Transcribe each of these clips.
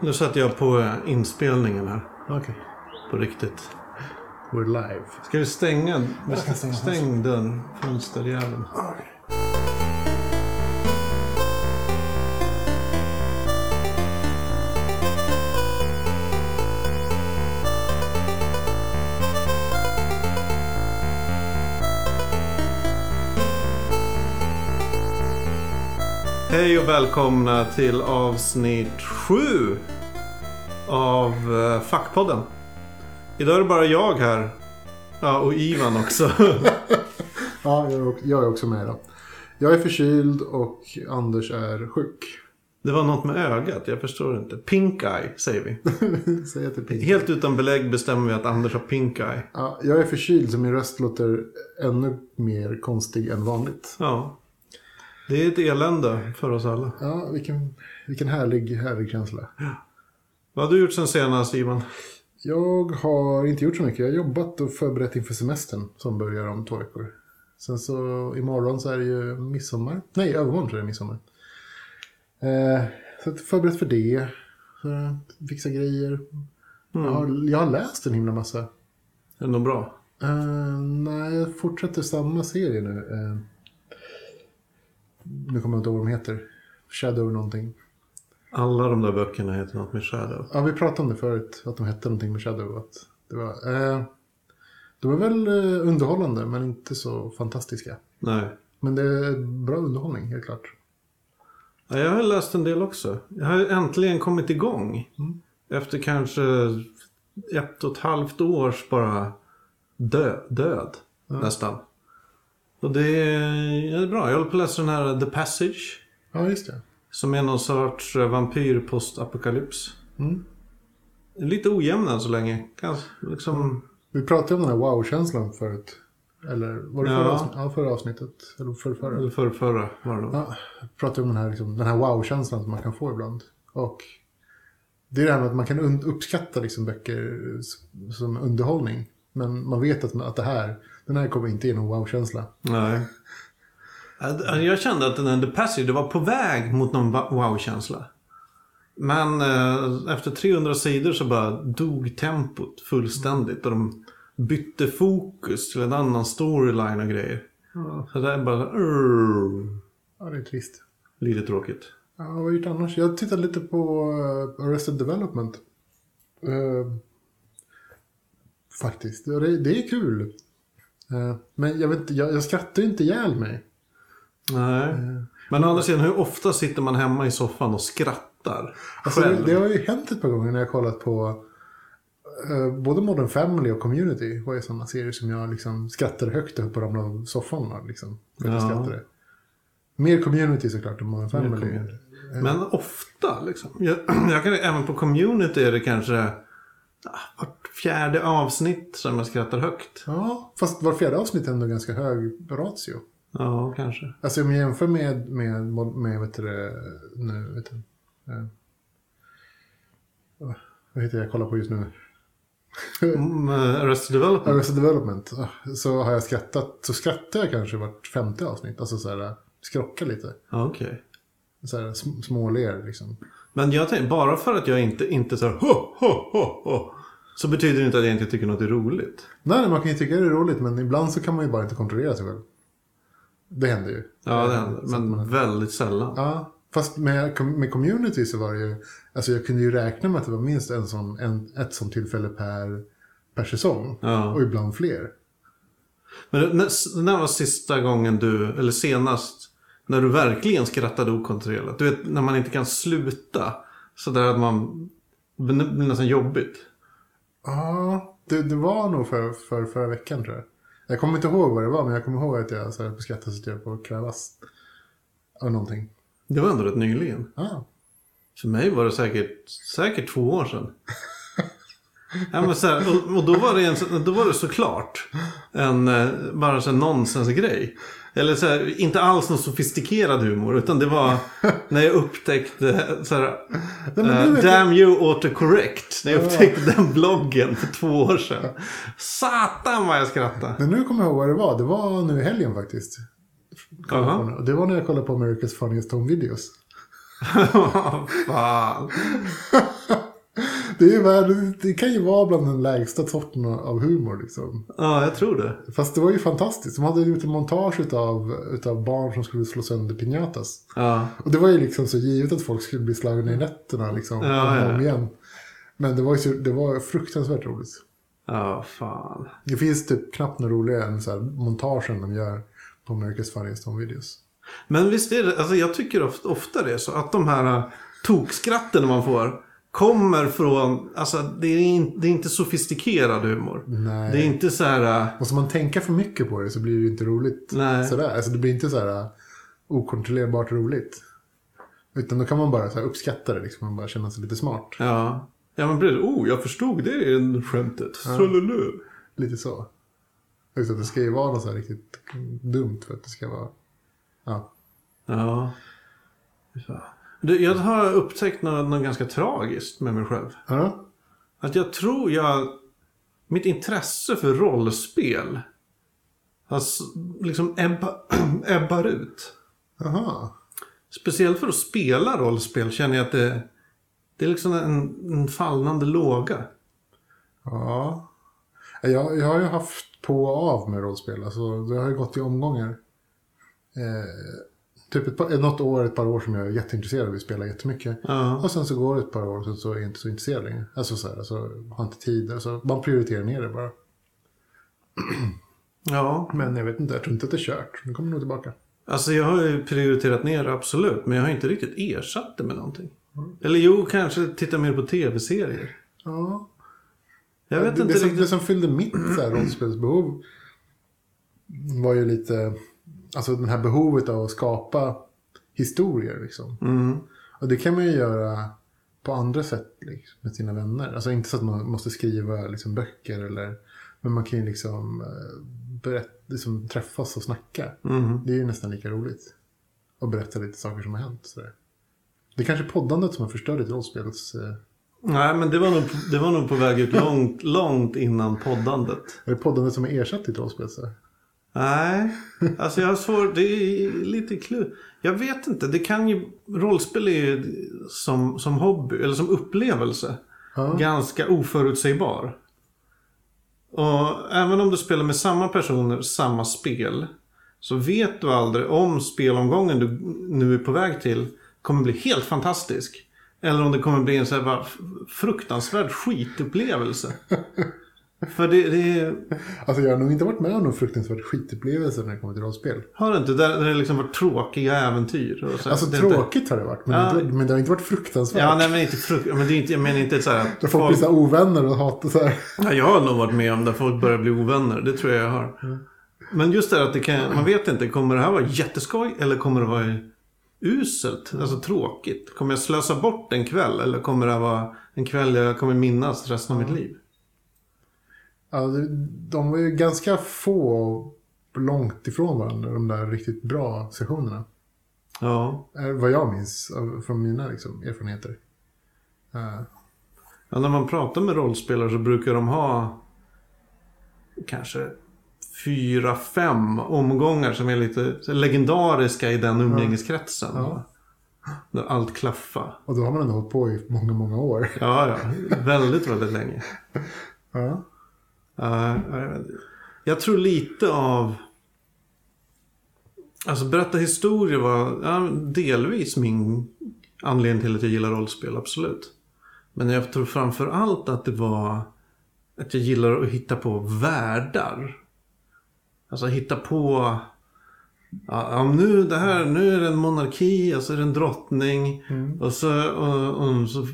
Nu sätter jag på eh, inspelningen här. Okej. På riktigt. We're live. Ska vi stänga? Kan stänga Stäng dörren. Fönsterjäveln. Hej och välkomna till avsnitt 7 av uh, Fackpodden. Idag är det bara jag här. Ja, och Ivan också. Ja, jag är, också, jag är också med då. Jag är förkyld och Anders är sjuk. Det var något med ögat, jag förstår inte. Pink eye, säger vi. Säg att det är pink. Helt utan belägg bestämmer vi att Anders har pink eye. Ja, jag är förkyld så min röst låter ännu mer konstig än vanligt. Ja. Det är ett elände för oss alla. Ja, vilken, vilken härlig, härlig känsla. Vad har du gjort sen senast, Ivan? Jag har inte gjort så mycket. Jag har jobbat och förberett inför semestern som börjar om två veckor. Sen så imorgon så är det ju midsommar. Nej, övermorgon så är det midsommar. Eh, så att förberett för det. Så, fixa grejer. Jag, har, jag har läst en himla massa. Är det något bra? Eh, nej, jag fortsätter samma serie nu. Eh, nu kommer jag inte ihåg vad de heter. Shadow någonting. Alla de där böckerna heter något med Shadow. Ja, vi pratade om det förut. Att de hette någonting med Shadow. Att det var, eh, de är väl eh, underhållande men inte så fantastiska. Nej. Men det är bra underhållning, helt klart. Ja, jag har läst en del också. Jag har äntligen kommit igång. Efter kanske ett och ett halvt års bara dö död. Nästan. Och det är, bra. Jag håller på att läsa den här The Passage. Ja, just det. Som är någon sorts eh, vampyr postapokalyps. Mm. Lite ojämn än så länge. Kanske liksom... Vi pratade om den här wow-känslan förut. Eller var det Ja. förra, avsnittet? Ja, förra avsnittet? Eller förra, förra? Eller förra var det nog. Ja, pratade om den här, liksom, den här wow-känslan som man kan få ibland. Och det är det här med att man kan uppskatta liksom, böcker som underhållning. Men man vet att, att det här, den här kommer inte ge någon wow-känsla. Nej. Ja, Jag kände att den här The Passage, det var på väg mot någon wow-känsla. Men eh, efter 300 sidor så bara dog tempot fullständigt. Och de bytte fokus till en annan storyline och grejer. Så det är bara... Uh, Ja, det är trist. lite tråkigt. Ja, vad har jag gjort annars? Jag tittade lite på uh, Arrested Development. Eh, faktiskt. Ja, Det, det är kul. Eh, men jag, vet, inte, jag, jag skrattar ju inte ihjäl mig. Nej. Men å andra sidan, hur ofta sitter man hemma i soffan och skrattar? Alltså, det, det har ju hänt ett par gånger när jag kollat på eh, både Modern Family och Community. var ju sådana serier som jag liksom skrattade högt upp och ramlade av soffan. Liksom, för att Ja. skrattade. Mer Community såklart än Modern Family. Community. Men ofta liksom. Jag, jag kan, även på community är det kanske ah, fjärde avsnitt som jag skrattar högt. Ja, fast var fjärde avsnitt är ändå ganska hög ratio. Ja, kanske. Alltså om jag jämför med, med, med vet du nu, vet du, eh, vad heter det jag kollar på just nu? Mm, eh, Arrested Development. Arrested Development. ah, Så har jag skrattat, så skrattar jag kanske vart femte avsnitt. Alltså så här, skrocka lite. Okej. Så här, sm- småler liksom. Men jag tänkte, bara för att jag inte, inte så här, ho, ho, ho, ho, så betyder det inte att jag inte tycker något är roligt. Nej, man kan ju tycka det är roligt, men ibland så kan man ju bara inte kontrollera sig själv. Det händer ju. Ja, det händer. Men man- väldigt sällan. Ja, fast med, med community så var det ju... Alltså jag kunde ju räkna med att det var minst en sån, en, ett sånt tillfälle per, per säsong. Ja. Och ibland fler. Men när, när var sista gången du, eller senast, när du verkligen skrattade okontrollerat? Du vet, när man inte kan sluta. Så där att man, det blir nästan jobbigt. Ja, det, det var nog för, för förra veckan tror jag. Jag kommer inte ihåg vad det var, men jag kommer ihåg att jag så här, skrattade så att jag på krävas av någonting. Det var ändå rätt nyligen. Ja, För mig var det säkert, säkert två år sedan. ja, men så här, och, och då var det, en, då var det såklart en eh, bara här nonsensgrej. Eller så här, inte alls någon sofistikerad humor. Utan det var när jag upptäckte så här, du vet- Damn you autocorrect. När jag upptäckte den bloggen för två år sedan. Satan vad jag skrattade. men nu kommer jag ihåg vad det var. Det var nu i helgen faktiskt. Och Det var när jag kollade på America's Funniest Home Videos. Fan. Det, är värld, det kan ju vara bland den lägsta sorten av humor liksom. Ja, jag tror det. Fast det var ju fantastiskt. De hade gjort en montage utav, utav barn som skulle slå sönder piñatas. Ja. Och det var ju liksom så givet att folk skulle bli slagna i nätterna liksom. Ja, ja. om igen. Men det var ju det var fruktansvärt roligt. Ja, fan. Det finns typ knappt något roligare än så här montagen de gör på America's Funniest Home Videos. Men visst är det, alltså jag tycker ofta, ofta det är så att de här uh, tokskratten man får kommer från, alltså det är, in, det är inte sofistikerad humor. Nej. Det är inte så här, uh, Måste man tänka för mycket på det så blir det ju inte roligt Nej. sådär. Alltså det blir inte så här uh, okontrollerbart roligt. Utan då kan man bara så uppskatta det liksom. Man bara känna sig lite smart. ja. Ja men precis, oh jag förstod det skämtet. Trululu. Lite så. Just att det ska ju vara något så här riktigt dumt för att det ska vara... Ja. Ja. Du, jag har upptäckt något, något ganska tragiskt med mig själv. Ja. Att jag tror jag... Mitt intresse för rollspel s- liksom ebba, ebbar ut. Jaha. Speciellt för att spela rollspel känner jag att det, det är liksom en, en fallnande låga. Ja. Jag, jag har ju haft på och av med rollspel. Alltså, det har ju gått i omgångar. Eh, typ ett par, något år, ett par år som jag är jätteintresserad av att spela jättemycket. Ja. Och sen så går det ett par år och sen så är jag inte så intresserad längre. Alltså så här, alltså, har inte tid. Alltså, man prioriterar ner det bara. Ja. Men jag vet inte, jag tror inte att det är kört. Det kommer nog tillbaka. Alltså jag har ju prioriterat ner absolut. Men jag har inte riktigt ersatt det med någonting. Eller jo, kanske titta mer på tv-serier. Ja. Jag vet det, inte det, som, riktigt. det som fyllde mitt rollspelsbehov var ju lite, alltså det här behovet av att skapa historier liksom. Mm. Och det kan man ju göra på andra sätt liksom, med sina vänner. Alltså inte så att man måste skriva liksom, böcker eller, men man kan ju liksom, eh, berätt, liksom träffas och snacka. Mm. Det är ju nästan lika roligt. Och berätta lite saker som har hänt. Sådär. Det är kanske poddandet som har förstört ditt rollspels... Eh, Nej, men det var, nog, det var nog på väg ut långt, långt innan poddandet. är det poddandet som har ersatt ditt rollspel? Så? Nej, alltså jag har svårt. Det är lite klur. Jag vet inte. Det kan ju. Rollspel är ju som, som hobby eller som upplevelse. Ja. Ganska oförutsägbar. Och även om du spelar med samma personer, samma spel. Så vet du aldrig om spelomgången du nu är på väg till kommer bli helt fantastisk. Eller om det kommer bli en så här fruktansvärd skitupplevelse. För det, det är... Alltså jag har nog inte varit med om någon fruktansvärd skitupplevelse när det kommer till rollspel. Har du inte? Där, där det liksom varit tråkiga äventyr. Och så, Alltså det är inte- tråkigt har det varit, men, Ja. inte, men det har inte varit fruktansvärt. Ja, nej men inte frukt... Men det är inte, jag menar inte så här... Där folk blir så här ovänner och hatar så här. Ja, jag har nog varit med om där folk börjar bli ovänner. Det tror jag jag har. Men just det här att det kan... Man vet inte. Kommer det här vara jätteskoj eller kommer det vara uselt? Alltså tråkigt. Kommer jag slösa bort en kväll eller kommer det här vara en kväll jag kommer minnas resten av mitt liv? Ja, de var ju ganska få långt ifrån varandra, de där riktigt bra sessionerna. Ja. Eh, Vad jag minns av- från mina liksom, erfarenheter. Eh, ja. När man pratar med rollspelare så brukar de ha kanske fyra, fem omgångar som är lite legendariska i den umgängeskretsen. Ja. Där allt klaffar. och då har man ändå hållit på i många, många år. Ja, ja. Väldigt, väldigt länge. Ja. Ja, jag, tror lite av... Alltså berätta historier var ja, delvis min anledning till att jag gillar rollspel, absolut. Men jag tror framför allt att det var att jag gillar att hitta på världar. Alltså hitta på... Ja, nu, det här, nu är det en monarki och så är det en drottning. Och, så, och, och så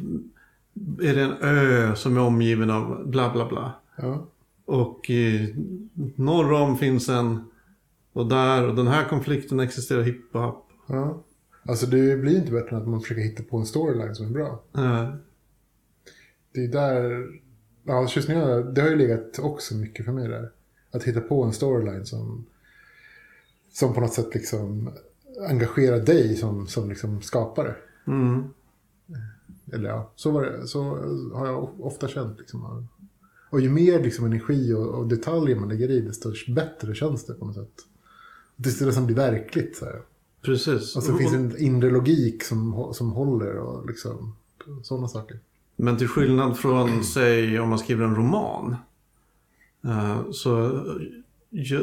är det en ö som är omgiven av bla bla bla. Ja. Och eh, norr om finns en och där och den här konflikten existerar hipp och happ. ja. Alltså det blir inte bättre än att man försöker hitta på en storyline som är bra. Eh, Det är där... Ja, Kyssningarna, det har ju legat också mycket för mig där. Att hitta på en storyline som, som på något sätt liksom engagerar dig som, som liksom skapare. mm, Eller ja, så, var det, så har jag ofta känt. Liksom. Och ju mer liksom energi och, och detaljer man lägger i, desto bättre känns det på något sätt. Det nästan blir verkligt. Så här. Precis. Och så finns det en inre logik som, som håller och liksom sådana saker. Men till skillnad från, säg, om man skriver en roman. eh, Så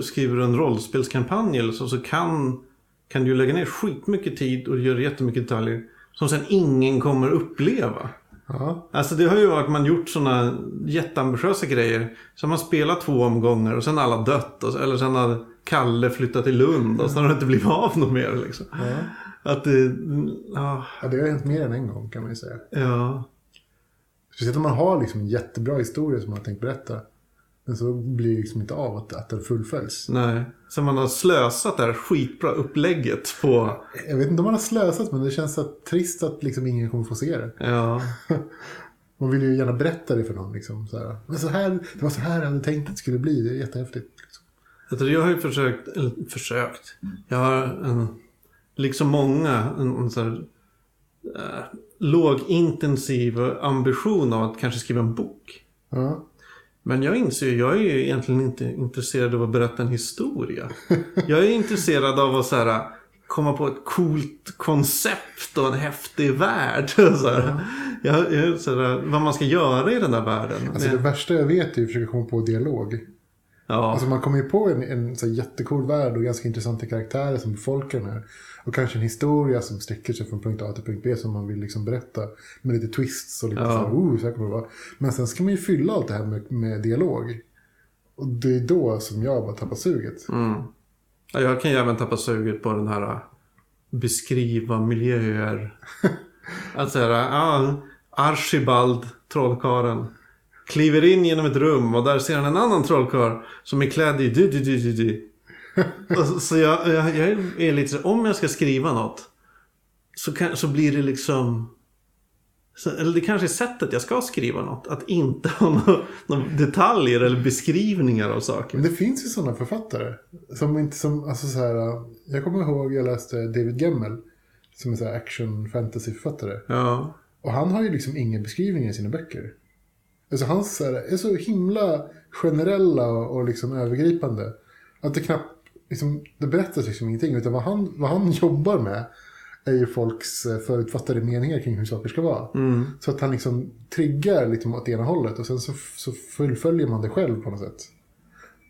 skriver du en rollspelskampanj eller så, så kan, kan du lägga ner skitmycket tid och göra jättemycket detaljer som sen ingen kommer uppleva. Ja, Alltså det har ju varit man gjort sådana jätteambitiösa grejer. Så har man spelat två omgångar och sen alla dött. Och, eller sen har Kalle flyttat till Lund och sen har det inte blivit av något mer liksom. ja. Att det, ja, ja, det har hänt mer än en gång kan man ju säga. ja. Speciellt om man har liksom en jättebra historia som man har tänkt berätta. Men så blir det liksom inte av att, att den fullföljs. Nej. Så man har slösat det här skitbra upplägget på... Jag vet inte om man har slösat men det känns så trist att liksom ingen kommer få se det. Ja. Man vill ju gärna berätta det för någon. Liksom, så här. Men så här, det var så här jag hade tänkt att det skulle bli. Det är jättehäftigt. Liksom. Jag, har ju försökt, eller försökt. Jag har en, liksom många, en, en så här, eh, lågintensiv ambition av att kanske skriva en bok. Ja. Men jag inser jag är ju egentligen inte intresserad av att berätta en historia. Jag är intresserad av att så här, komma på ett coolt koncept och en häftig värld. Så här. Jag, jag, så här, vad man ska göra i den där världen. Alltså det värsta jag vet är att försöka komma på dialog. ja. Alltså man kommer ju på en, en så jättecool värld och ganska intressanta karaktärer som befolkar den här. Och kanske en historia som sträcker sig från punkt A till punkt B som man vill liksom berätta. Med lite twists och lite Ja. så här, oh, så här kommer det vara. Men sen ska man ju fylla allt det här med, med dialog. Och det är då som jag bara tappar suget. Mm. Ja, jag kan ju även tappa suget på den här äh, beskriva miljöer. Att säga, ja, Archibald, trollkaren, kliver in genom ett rum och där ser han en annan trollkarl som är klädd i du du du du. Så, jag, jag, jag är lite så, om jag ska skriva något så, kan, så blir det liksom så, eller det kanske är sättet jag ska skriva något. Att inte ha några, några detaljer eller beskrivningar av saker. Men det finns ju sådana författare. Som inte som, alltså så här, jag kommer ihåg jag läste David Gemmel. Som är så här action fantasy författare. Ja. Och han har ju liksom inga beskrivningar i sina böcker. Alltså här, är så himla generella och, och liksom övergripande. Att det knappt, liksom, det berättas liksom ingenting. Utan vad han, vad han jobbar med är ju folks eh, förutfattade meningar kring hur saker ska vara. Mm. Så att han liksom triggar liksom åt ena hållet och sen så, så fullföljer man det själv på något sätt.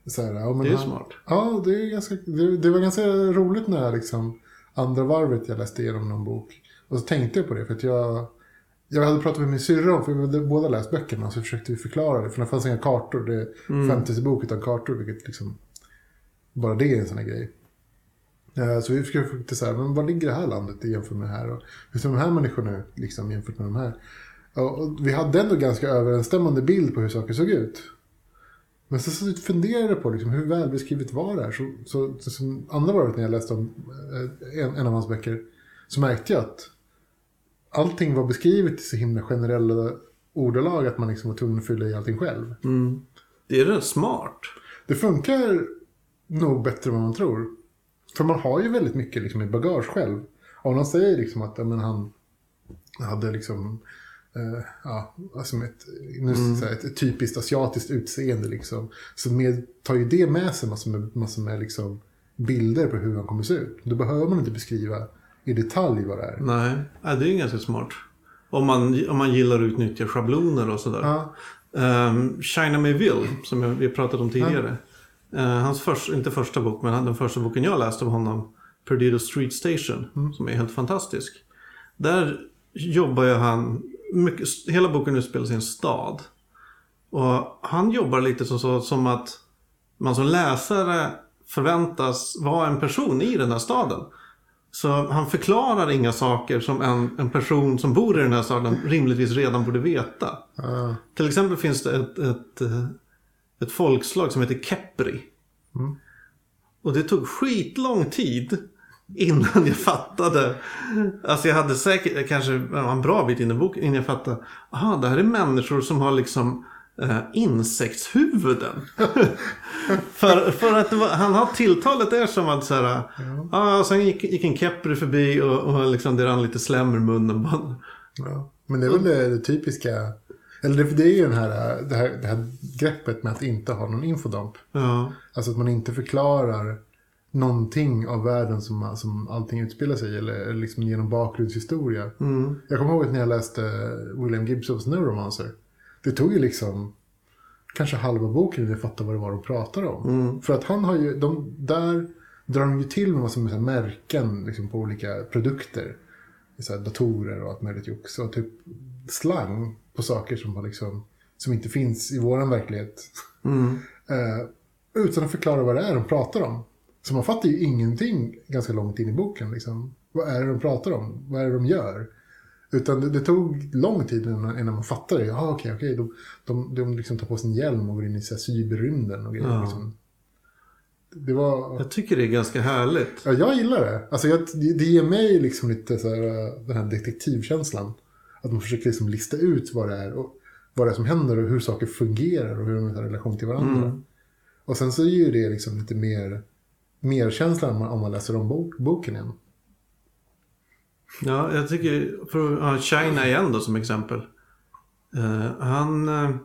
Så här, ja, men Det är han, smart. Ja, det, är ganska, det, det var ganska roligt när jag liksom andra varvet jag läste igenom någon bok. Och så tänkte jag på det för att jag, jag hade pratat med min syrra om, för vi hade båda läst böckerna och så försökte vi förklara det. För det fanns inga kartor, det är Mm. fantasybok utan kartor, vilket liksom, bara det är en sån här grej. Eh, Så vi försökte säga, men var ligger det här landet jämfört med det här? Och hur ser de här människorna ut liksom, jämfört med de här? Och och vi hade ändå ganska överensstämmande bild på hur saker såg ut. Men så, så funderade jag på liksom, hur välbeskrivet var det här. Så, så, så, som andra varvet när jag läste om eh, en, en av hans böcker så märkte jag att allting var beskrivet i så himla generella ordalag att man liksom var tvungen att fylla i allting själv. Mm. Det är rätt smart. Det funkar nog bättre än vad man tror. För man har ju väldigt mycket liksom i bagage själv. Om någon säger liksom att ja, men han hade liksom eh, ja, alltså ett, nu jag säga, ett, typiskt asiatiskt utseende liksom. Så med, tar ju det med sig massor med, massor med liksom bilder på hur han kommer se ut. Då behöver man inte beskriva i detalj vad det är. Nej, ja, det är ganska smart. Om man, om man gillar att utnyttja schabloner och sådär. Ja, Um, China Mayville, som jag, vi pratat om tidigare. Eh, hans första, inte första bok, men den första boken jag läste av honom. Perdido Street Station, som är helt fantastisk. Där jobbar ju han, mycket, hela boken utspelar sig i en stad. Och han jobbar lite som, så, som att man som läsare förväntas vara en person i den här staden. Så han förklarar inga saker som en, en person som bor i den här staden rimligtvis redan borde veta. ja, Till exempel finns det ett, ett, eh, ett folkslag som heter Kepri. Mm. Och det tog skitlång tid innan jag fattade. Alltså jag hade säkert, kanske en bra bit in i boken innan jag fattade. Aha, det här är människor som har liksom eh, insektshuvuden. för, för att var, han har tilltalet är som att så här. Ja, sen gick, gick en Kepri förbi och, och liksom det rann lite slem ur munnen. Ja. Men det är väl det, det typiska. Eller det, det är ju den här, det, här, det här greppet med att inte ha någon infodump. Ja, Alltså att man inte förklarar någonting av världen som, som allting utspelar sig. Eller, liksom genom bakgrundshistoria. Mm. Jag kommer ihåg att när jag läste William Gibsons Neuromancer. Det tog ju liksom kanske halva boken innan jag fattade vad det var de pratade om. Mm. För att han har ju, de, där drar de ju till med här märken liksom, på olika produkter. Så här, datorer och allt möjligt jox. Och typ slang på saker som, har liksom, som inte finns i våran verklighet. Mm. Eh, utan att förklara vad det är de pratar om. Så man fattar ju ingenting ganska långt in i boken. Liksom. Vad är det de pratar om? Vad är det de gör? Utan det, det tog lång tid innan, innan man fattade. Ja, okej, okej. De, de, de liksom tar på sin hjälm och går in i så här, cyberrymden och grejer. Ja. Liksom. Det var... Jag tycker det är ganska härligt. Ja, jag gillar det. Alltså, jag, det ger mig liksom lite så här, äh, den här detektivkänslan. Att man försöker liksom lista ut vad det är och vad det är som händer och hur saker fungerar och hur de har relation till varandra. Mm. Och sen så ger ju det liksom lite mer, mer känslan om man, om man läser om bok, boken igen. Ja, jag tycker, för att ha China igen då som exempel. Eh, han, eh,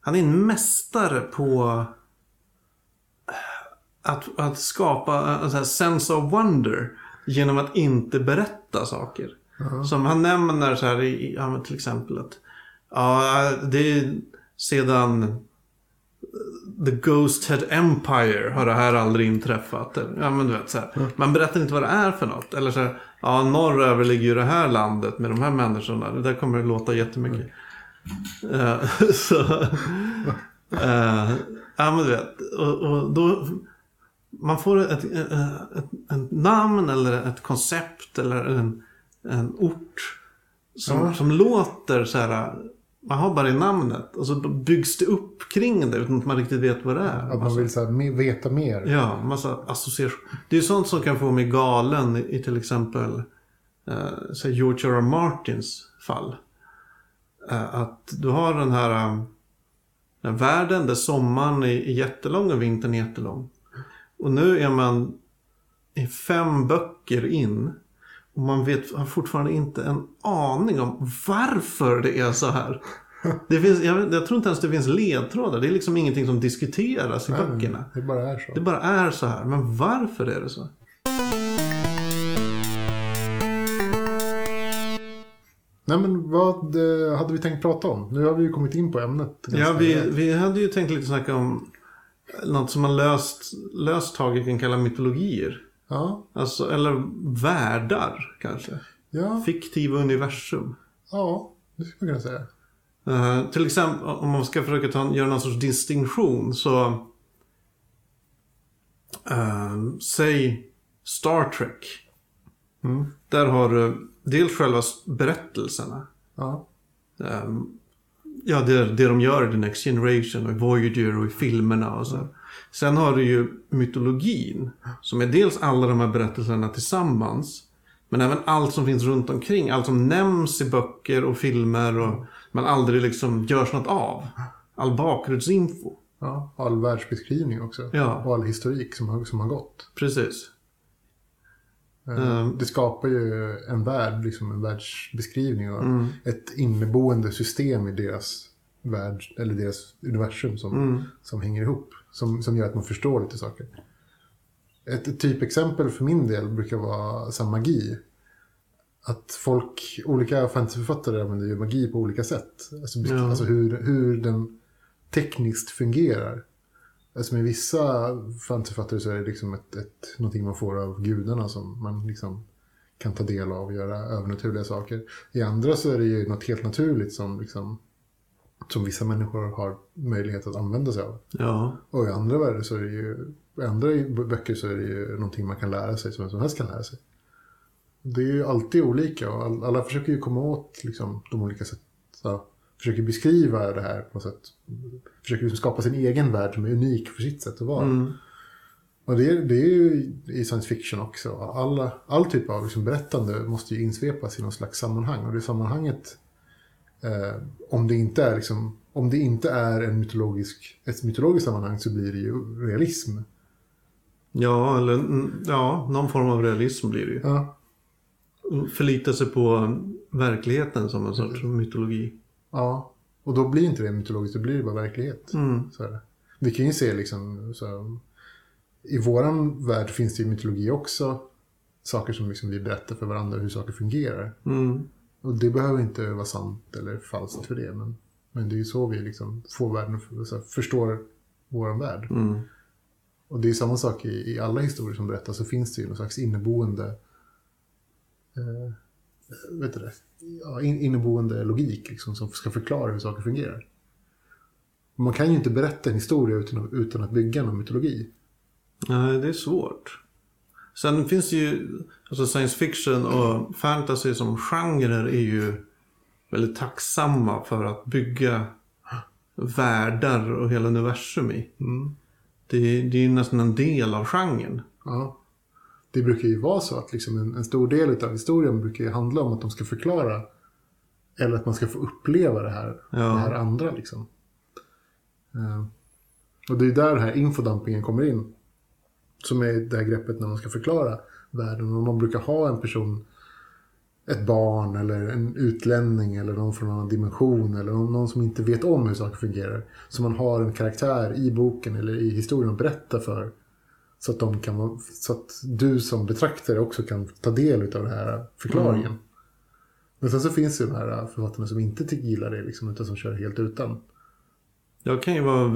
han är en mästare på att, att skapa en sån här sense of wonder genom att inte berätta saker. Som han nämner så här i, ja, till exempel att ja, det är sedan The Ghost Head Empire har det här aldrig inträffat. Ja men du vet så här. Man berättar inte vad det är för något. Eller så här, ja norröver ligger ju det här landet med de här människorna. Det där kommer att låta jättemycket. Eh, så, eh, ja men du vet. Och, och då, man får ett, ett, ett, ett namn eller ett koncept eller en, en ort. Som, Ja. som låter så här. Man har bara i namnet och så byggs det upp kring det utan att man riktigt vet vad det är. Att man vill så här, veta mer. Ja, massa association. Det är sånt som kan få mig galen i, i till exempel eh, så George R. R. Martins fall. Eh, att du har den här eh, den här världen där sommaren är, är jättelång och vintern är jättelång. Och nu är man fem böcker in. Och man vet har fortfarande inte en aning om varför det är så här. Det finns, jag, jag tror inte ens det finns ledtrådar. Det är liksom ingenting som diskuteras i böckerna. Det bara är så. Det bara är så här. Men varför är det så? Nej men vad eh, hade vi tänkt prata om? Nu har vi ju kommit in på ämnet. Ja, vi, vi hade ju tänkt lite snacka om något som man löst, löst taget kan kalla mytologier. Ja, Alltså, eller världar kanske. ja, Fiktiva universum. ja, det skulle man kunna säga. Eh, till exempel om man ska försöka ta, göra någon sorts distinktion så... eh, säg Star Trek. Mm. Där har du dels själva berättelserna. Ja, Ehm, ja, det, det de gör i The Next Generation och i Voyager och i filmerna och så. Sen har du ju mytologin. Som är dels alla de här berättelserna tillsammans. Men även allt som finns runt omkring. Allt som nämns i böcker och filmer och men aldrig liksom görs något av. All bakgrundsinfo. ja, all världsbeskrivning också. Ja. Och all historik som har, som har gått. Precis. Mm. Det skapar ju en värld, liksom en världsbeskrivning och Mm. ett inneboende system i deras värld, eller deras universum som, Mm. som hänger ihop. Som, som gör att man förstår lite saker. Ett, ett typexempel för min del brukar vara så här, magi. Att folk, olika fantasyförfattare använder ju magi på olika sätt. Alltså, Ja. alltså hur, hur den tekniskt fungerar. Alltså med vissa fantasyförfattare så är det liksom ett, ett, någonting man får av gudarna som man liksom kan ta del av och göra övernaturliga saker. I andra så är det ju något helt naturligt som, liksom, som vissa människor har möjlighet att använda sig av. Ja. Och i andra världar så är det ju, i andra böcker så är det ju någonting man kan lära sig som vem som helst kan lära sig. Det är ju alltid olika och all- alla försöker ju komma åt liksom, de olika sätt. Så, försöker beskriva det här på något sätt. Försöker liksom skapa sin egen värld som är unik för sitt sätt att vara. Mm. Och det är, det är ju i science fiction också. Alla, all typ av liksom berättande måste ju insvepas i någon slags sammanhang. Och det sammanhanget, eh, om, det inte är liksom, om det inte är en mytologisk, ett mytologiskt sammanhang så blir det ju realism. Ja, eller mm, ja, någon form av realism blir det ju. Ja, Förlita sig på verkligheten som en sorts mytologi. ja. Och då blir inte det mytologiskt, då blir det bara verklighet. Mm. Så är det. Vi kan ju se liksom, så, i våran värld finns det i mytologi också saker som liksom vi berättar för varandra hur saker fungerar. Mm. Och det behöver inte vara sant eller falskt för det. Men, men det är ju så vi liksom får världen så här, förstår vår värld. Mm. Och det är samma sak i, i alla historier som berättas. Så finns det ju någon slags inneboende eh, vet du det? Ja, in, inneboende logik liksom, som ska förklara hur saker fungerar. Man kan ju inte berätta en historia utan, utan att bygga någon mytologi. Nej, det är svårt. Sen finns det ju, alltså science fiction och fantasy som genrer är ju väldigt tacksamma för att bygga världar och hela universum i. Det, det är ju nästan en del av genren. Ja. Det brukar ju vara så att liksom en, en stor del av historien brukar ju handla om att de ska förklara eller att man ska få uppleva det här, Ja. det här andra. Liksom. Eh, och det är där den här infodumpingen kommer in. Som är det här greppet när man ska förklara världen. Och man brukar ha en person, ett barn eller en utlänning eller någon från en annan dimension eller någon, någon som inte vet om hur saker fungerar. Så man har en karaktär i boken eller i historien att berätta för. Så att, de kan, så att du som betraktare också kan ta del av den här förklaringen. Men sen så finns det ju de här författarna som inte gillar det liksom, utan som kör helt utan. Jag kan ju vara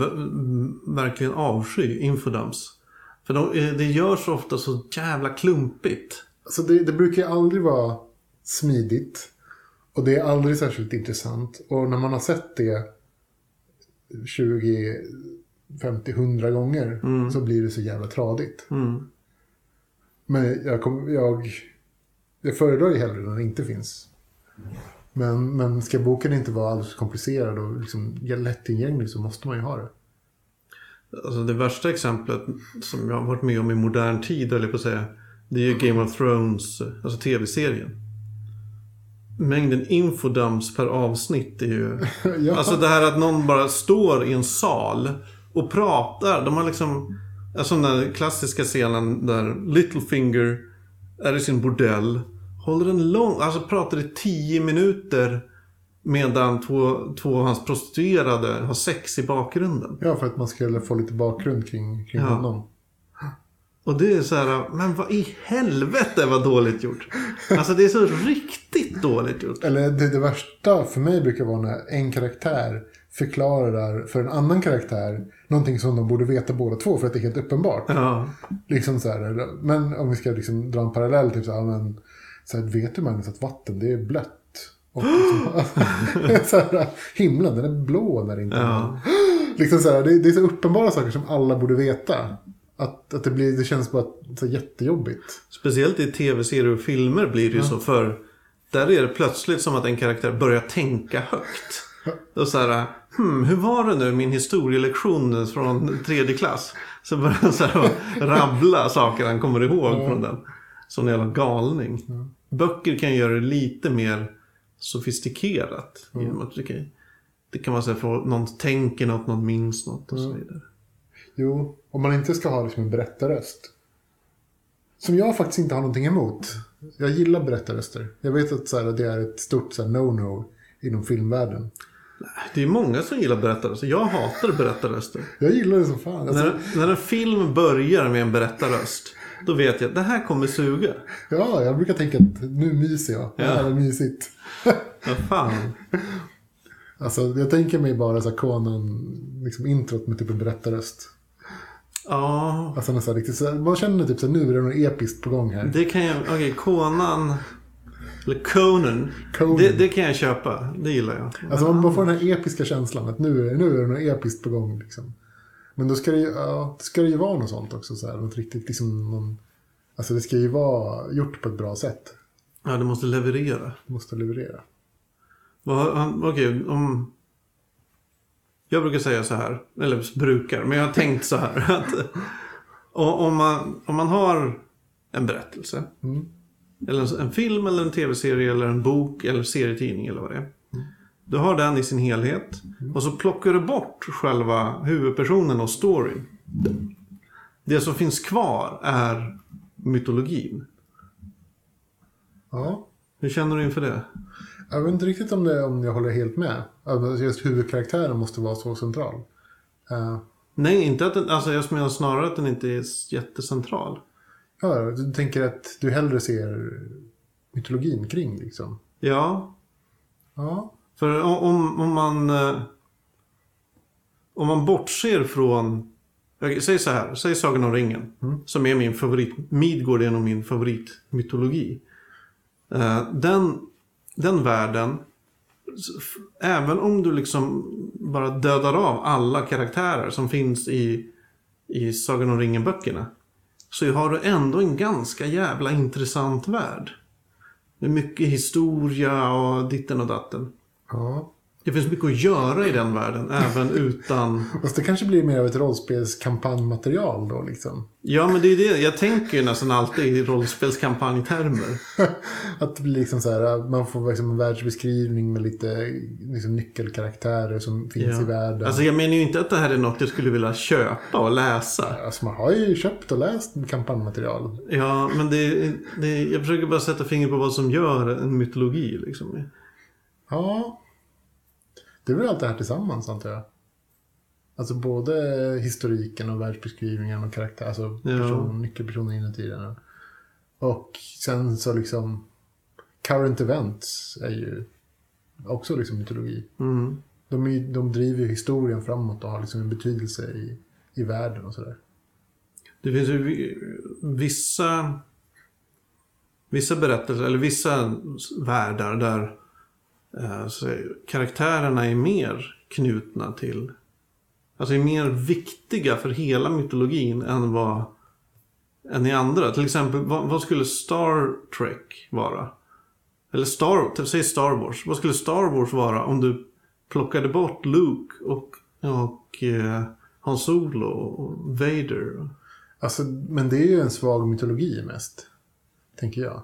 verkligen avsky infodumps. För de, eh, det görs ofta så jävla klumpigt. Alltså det, det brukar ju aldrig vara smidigt. Och det är aldrig särskilt intressant. Och när man har sett det 20, 50, 100 gånger så blir det så jävla tradigt. Mm. Men jag, kom, jag, jag föredrar ju hellre när det inte finns. Men, men ska boken inte vara alldeles komplicerad och liksom lättillgänglig så måste man ju ha det. Alltså det värsta exemplet som jag har varit med om i modern tid, eller på att säga, det är ju Game of Thrones, alltså tv-serien. Mängden infodumps per avsnitt är ju... Ja. Alltså det här att någon bara står i en sal och pratar. De har liksom... Alltså den där klassiska scenen där Littlefinger är i sin bordell. Håller en lång... Alltså pratar i tio minuter medan två, två av hans prostituerade har sex i bakgrunden. Ja, för att man skulle få lite bakgrund kring, kring Ja. honom. Och det är så här, men vad i helvete vad dåligt gjort. Alltså det är så riktigt dåligt gjort. Eller det, det värsta för mig brukar vara när en karaktär förklarar för en annan karaktär någonting som de borde veta båda två för att det är helt uppenbart. Ja, Liksom så här, men om vi ska liksom dra en parallell, typ så här, men, så här, vet du Magnus att vatten det är blött? Och liksom, så här, himlen den är blå när det inte är ja. liksom så här, det, det är så uppenbara saker som alla borde veta. Att, att det, blir, det känns bara så här, jättejobbigt. Speciellt i tv-serier och filmer blir det ju så för där är det plötsligt som att en karaktär börjar tänka högt. Och så här, hmm, hur var det nu min historielektion från tredje klass? Så börjar han så här rabbla saker han kommer ihåg från den. Som en jävla galning. Böcker kan göra det lite mer sofistikerat. Genom att det kan, det kan så här, för någon tänker något, någon minns något och så vidare. Jo, om man inte ska ha liksom en berättarröst. Som jag faktiskt inte har någonting emot. Jag gillar berättarröster. Jag vet att så här, det är ett stort no-no inom filmvärlden. Det är många som gillar berättarröster. Jag hatar berättarröster. Jag gillar det som fan. Alltså, När, när en film börjar med en berättarröst, då vet jag att det här kommer suga. ja, jag brukar tänka att nu myser jag. Det här är mysigt. Vad fan. Alltså, jag tänker mig bara så här Conan, liksom introt med typ en berättarröst. Ja, Alltså nästan riktigt så man känner typ så här, nu är det något episkt på gång här. det kan jag... Okej, Conan... Eller Conan. Conan. Det, det kan jag köpa. Det gillar jag. Alltså man får den här episka känslan att nu är, nu är det något episkt på gång. Liksom. Men då ska det ju, ja, det ska det ju vara något sånt också. Så här, något riktigt, liksom, någon, alltså det ska ju vara gjort på ett bra sätt. Ja, du måste leverera. Du måste leverera. Okej, om... Jag brukar säga så här, eller brukar, men jag har tänkt så här. Att, om, man, om man har en berättelse, Mm. Eller en, film eller en tv-serie eller en bok eller serietidning eller vad det är. Du har den i sin helhet och så plockar du bort själva huvudpersonen och storyn. Det som finns kvar är mytologin. Ja. Hur känner du inför det? Jag vet inte riktigt om, det, om jag håller helt med. Alltså just huvudkaraktären måste vara så central. Eh, Nej, inte att den, alltså jag menar snarare att den inte är jättecentral. Ja, du tänker att du hellre ser mytologin kring liksom. Ja, Ja. för om, om man... eh, Om man bortser från... Säger så här, säg Sagan om ringen. Som är min favorit. Midgård är nog min favoritmytologi. Eh, den, den världen, även om du liksom bara dödar av alla karaktärer som finns i, i Sagan om ringen-böckerna. Så har du ändå en ganska jävla intressant värld. Med mycket historia och ditten och datten. ja. Det finns mycket att göra i den världen, även utan... Fast det kanske blir mer av ett rollspelskampanjmaterial då liksom. Ja, men det är det. Jag tänker ju nästan alltid i rollspelskampanjtermer. Att det blir liksom så här, man får liksom en världsbeskrivning med lite liksom, nyckelkaraktärer som finns Ja. i världen. Alltså jag menar ju inte att det här är något jag skulle vilja köpa och läsa. Alltså man har ju köpt och läst kampanjmaterial. Ja, men det, det, jag försöker bara sätta fingret på vad som gör en mytologi. Liksom. Ja. Det är väl allt det här tillsammans antar jag. Alltså både historiken och världsbeskrivningen och karaktär, alltså Ja. person, nyckelpersoner inuti den. Och sen så liksom current events är ju också liksom mytologi. Mm. De, är, de driver ju historien framåt och har liksom en betydelse i, i världen och sådär. Det finns ju vi- vissa, vissa berättelser, eller vissa världar där Eh, så karaktärerna är mer knutna till, alltså är mer viktiga för hela mytologin än vad än i andra. Till exempel, vad, vad skulle Star Trek vara? Eller Star, säg Star Wars. Vad skulle Star Wars vara om du plockade bort Luke och, och eh, Han Solo och Vader? Alltså, men det är ju en svag mytologi mest. Tänker jag.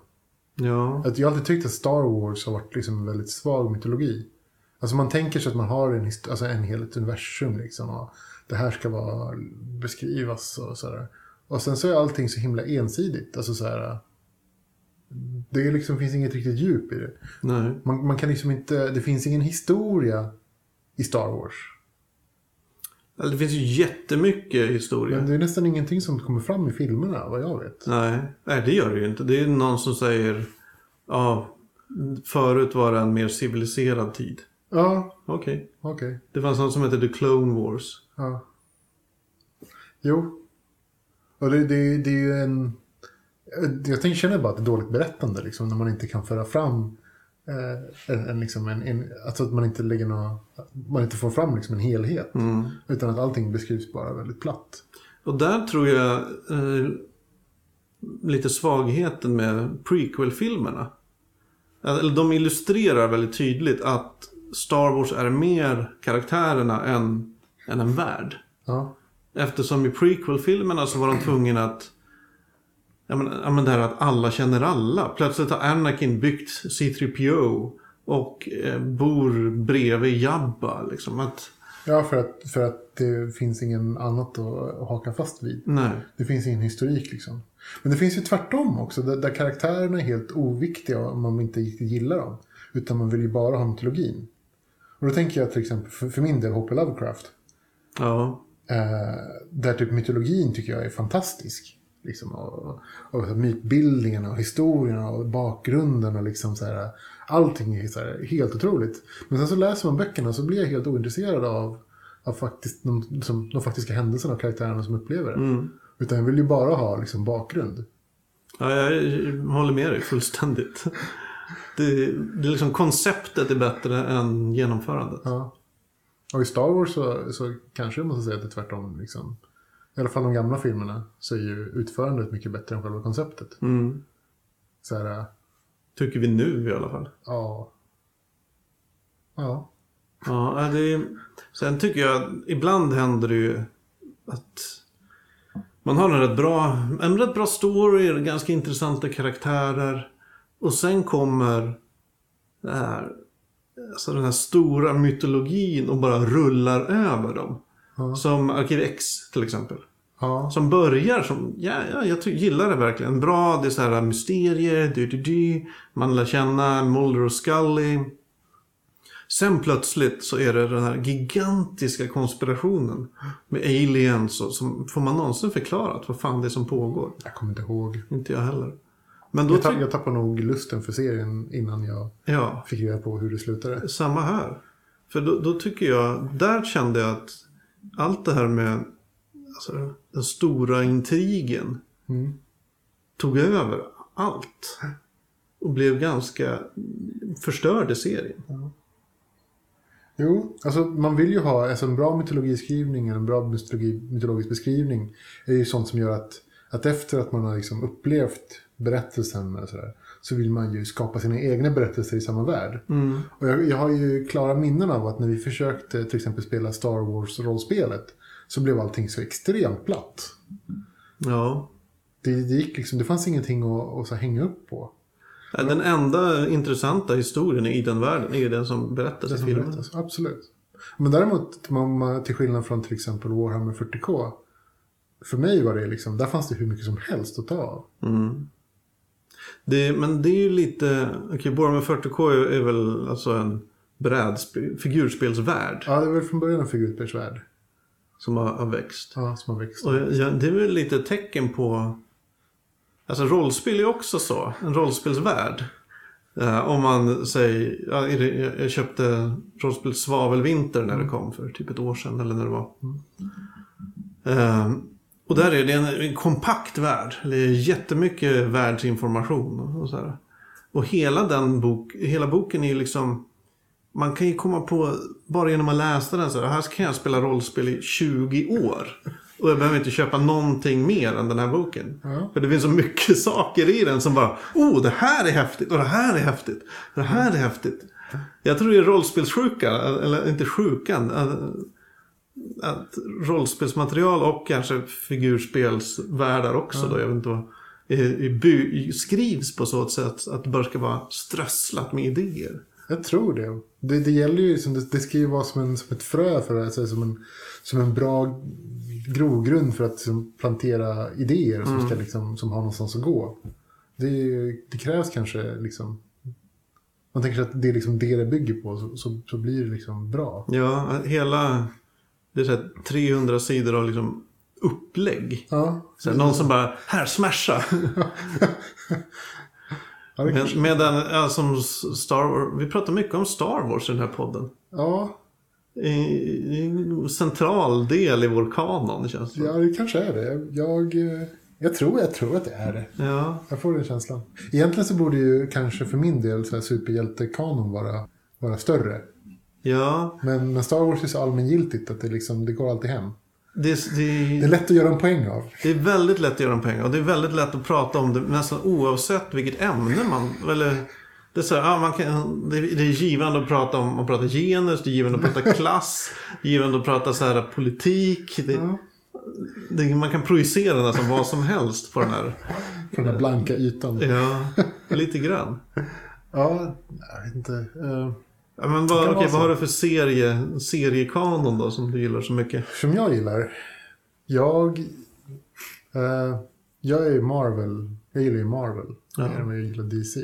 Ja, Att jag har alltid tyckt att Star Wars har varit liksom en väldigt svag mytologi. Alltså man tänker sig att man har en, alltså en helt universum liksom. Och det här ska vara beskrivas och sådär. Och sen så är allting så himla ensidigt. Alltså så här. Det liksom, finns inget riktigt djup i det. Man, man kan liksom inte, det finns ingen historia i Star Wars. Det finns ju jättemycket historia. Men det är nästan ingenting som kommer fram i filmerna, vad jag vet. Nej, nej, det gör det ju inte. Det är någon som säger ja, förut var det en mer civiliserad tid. Ja, Okej. okej. Det fanns något som hette The Clone Wars. Ja. Jo. Och det, det, det är ju en... Jag tänker, känner bara att det är dåligt berättande liksom, när man inte kan föra fram eh, en, en, liksom en, en, alltså att man inte lägger några, man inte får fram liksom en helhet. Utan att allting beskrivs bara väldigt platt. Och där tror jag eh, lite svagheten med prequel-filmerna. Eller de illustrerar väldigt tydligt att Star Wars är mer karaktärerna än, än en värld. Ja. Eftersom i prequel-filmerna så var de tvungna att... Ja men, ja, men det här att alla känner alla. Plötsligt har Anakin byggt C3PO och eh, bor bredvid Jabba. Liksom att, Ja, för att, för att det finns ingen annat att haka fast vid. nej. Det finns ingen historik liksom. Men det finns ju tvärtom också, där, där karaktärerna är helt oviktiga om man inte riktigt gillar dem. Utan man vill ju bara ha mytologin. Och då tänker jag till exempel, för, för min del, H.P. Lovecraft. Ja. Eh, där typ mytologin tycker jag är fantastisk. Liksom, och, och, och mytbildningarna och historierna och bakgrunden och liksom så här. Allting är så här, helt otroligt. Men sen så läser man böckerna så blir jag helt ointresserad av, av faktiskt, de, som, de faktiska händelserna och karaktärerna som upplever det. Mm. Utan jag vill ju bara ha liksom, bakgrund. ja, jag håller med dig fullständigt. Det, det är liksom konceptet är bättre än genomförandet. Ja. Och i Star Wars så, så kanske jag måste säga att det är tvärtom. Liksom. I alla fall de gamla filmerna så är ju utförandet mycket bättre än själva konceptet. Mm. Så här, äh, Tycker vi nu i alla fall. ja. Ja. Ja, det är, sen tycker jag att ibland händer det ju att man har en rätt bra, en rätt bra story, ganska intressanta karaktärer. Och sen kommer det här, alltså den här stora mytologin och bara rullar över dem. Ja. Som Arkiv X till exempel. Ja. Som börjar som, ja, ja jag gillar det verkligen. Bra, det är så här mysterier, dy, dy, dy. Man lär känna Mulder och Scully. Sen plötsligt så är det den här gigantiska konspirationen med aliens och som, får man någonsin förklarat vad fan det är som pågår? Jag kommer inte ihåg. Inte jag heller. Men då Jag, tapp, jag tappade nog lusten för serien innan jag Ja, fick reda på hur det slutade. samma här. För då, då tycker jag, där kände jag att allt det här med alltså, den stora intrigen Mm. tog över allt. Och blev ganska förstörde serien. Jo, alltså man vill ju ha alltså en bra mytologiskrivning, en bra mytologi, mytologisk beskrivning är ju sånt som gör att, att efter att man har liksom upplevt berättelsen och sådär, så vill man ju skapa sina egna berättelser i samma värld. Mm. Och jag, jag har ju klara minnen av att när vi försökte till exempel spela Star Wars-rollspelet så blev allting så extremt platt. Ja. Det, det, gick liksom, det fanns ingenting att, att så hänga upp på. Den enda intressanta historien i den världen är den som berättas Det i som filmen. berättas, absolut. Men däremot, man- till skillnad från till exempel Warhammer 40K. För mig var det liksom, där fanns det hur mycket som helst att ta av. Mm. Det, men det är ju lite, okej, Warhammer 40K är, är väl alltså en figurspelsvärld Ja, det var väl från början en figurspelsvärld. som har, har växt. Ja, som har växt. Och ja, det är väl lite tecken på... Alltså rollspel är också så. En rollspelsvärld. Eh, om man säger... Ja, är jag- jag köpte rollspel Svavelvinter när det kom för typ ett år sedan eller när det var. Eh, och där är det en, en kompakt värld. Det är jättemycket världsinformation. Och, så här. och hela den bok, hela boken är ju liksom... Man kan ju komma på, bara genom att läsa den, så här, här kan jag spela rollspel i 20 år. Och jag behöver inte köpa någonting mer än den här boken. Ja. För det finns så mycket saker i den som bara, oh det här är häftigt och det här är häftigt. Det här är häftigt. Jag tror det är rollspelssjuka, eller inte sjukan. Att, rollspelsmaterial och kanske figurspelsvärldar också då, jag vet inte vad. by- Skrivs på så sätt att det bara ska vara strösslat med idéer. Jag tror det. Det, det gäller ju, som det, det ska ju vara som, en, som ett frö för det, alltså, som, en, som en bra grogrund för att liksom, plantera idéer som, ska, liksom, som har någonstans att gå. Det, det krävs kanske liksom... Man tänker sig att det är liksom det det bygger på, så, så, så blir det liksom bra. Ja, hela... Det är så här 300 sidor av liksom upplägg. Ja, Så någon som bara, här smasha! ja, Med, med den, ja, som Star Wars, vi pratar mycket om Star Wars i den här podden. ja, I, i en central del i vår kanon känns det ja, det kanske är det. Jag, eh, jag, tror, jag tror att det är det. Ja, Jag får den känslan. Egentligen så borde ju kanske för min del så här superhjältekanon vara, vara större. Ja Men, men Star Wars är så allmängiltigt att det, liksom, det går alltid hem. det, Det är det, lätt att göra en poäng av. det är väldigt lätt att göra en pengar och det är väldigt lätt att prata om det nästan oavsett vilket ämne man... Eller, det, är så här, ja, man kan, det, det är givande att prata om att prata genus, det är givande att prata klass, det är givande att prata så här, politik. Det, man kan projicera nästan vad som helst på den här. På den här blanka ytan. Ja, lite grann. Ja, jag vet inte. Eh, Ja, men vad, så. vad har du för serie, seriekanon då som du gillar så mycket? som jag gillar. Jag... eh, jag är ju Marvel. Jag gillar ju Marvel. Ja. Mer än jag gillar DC.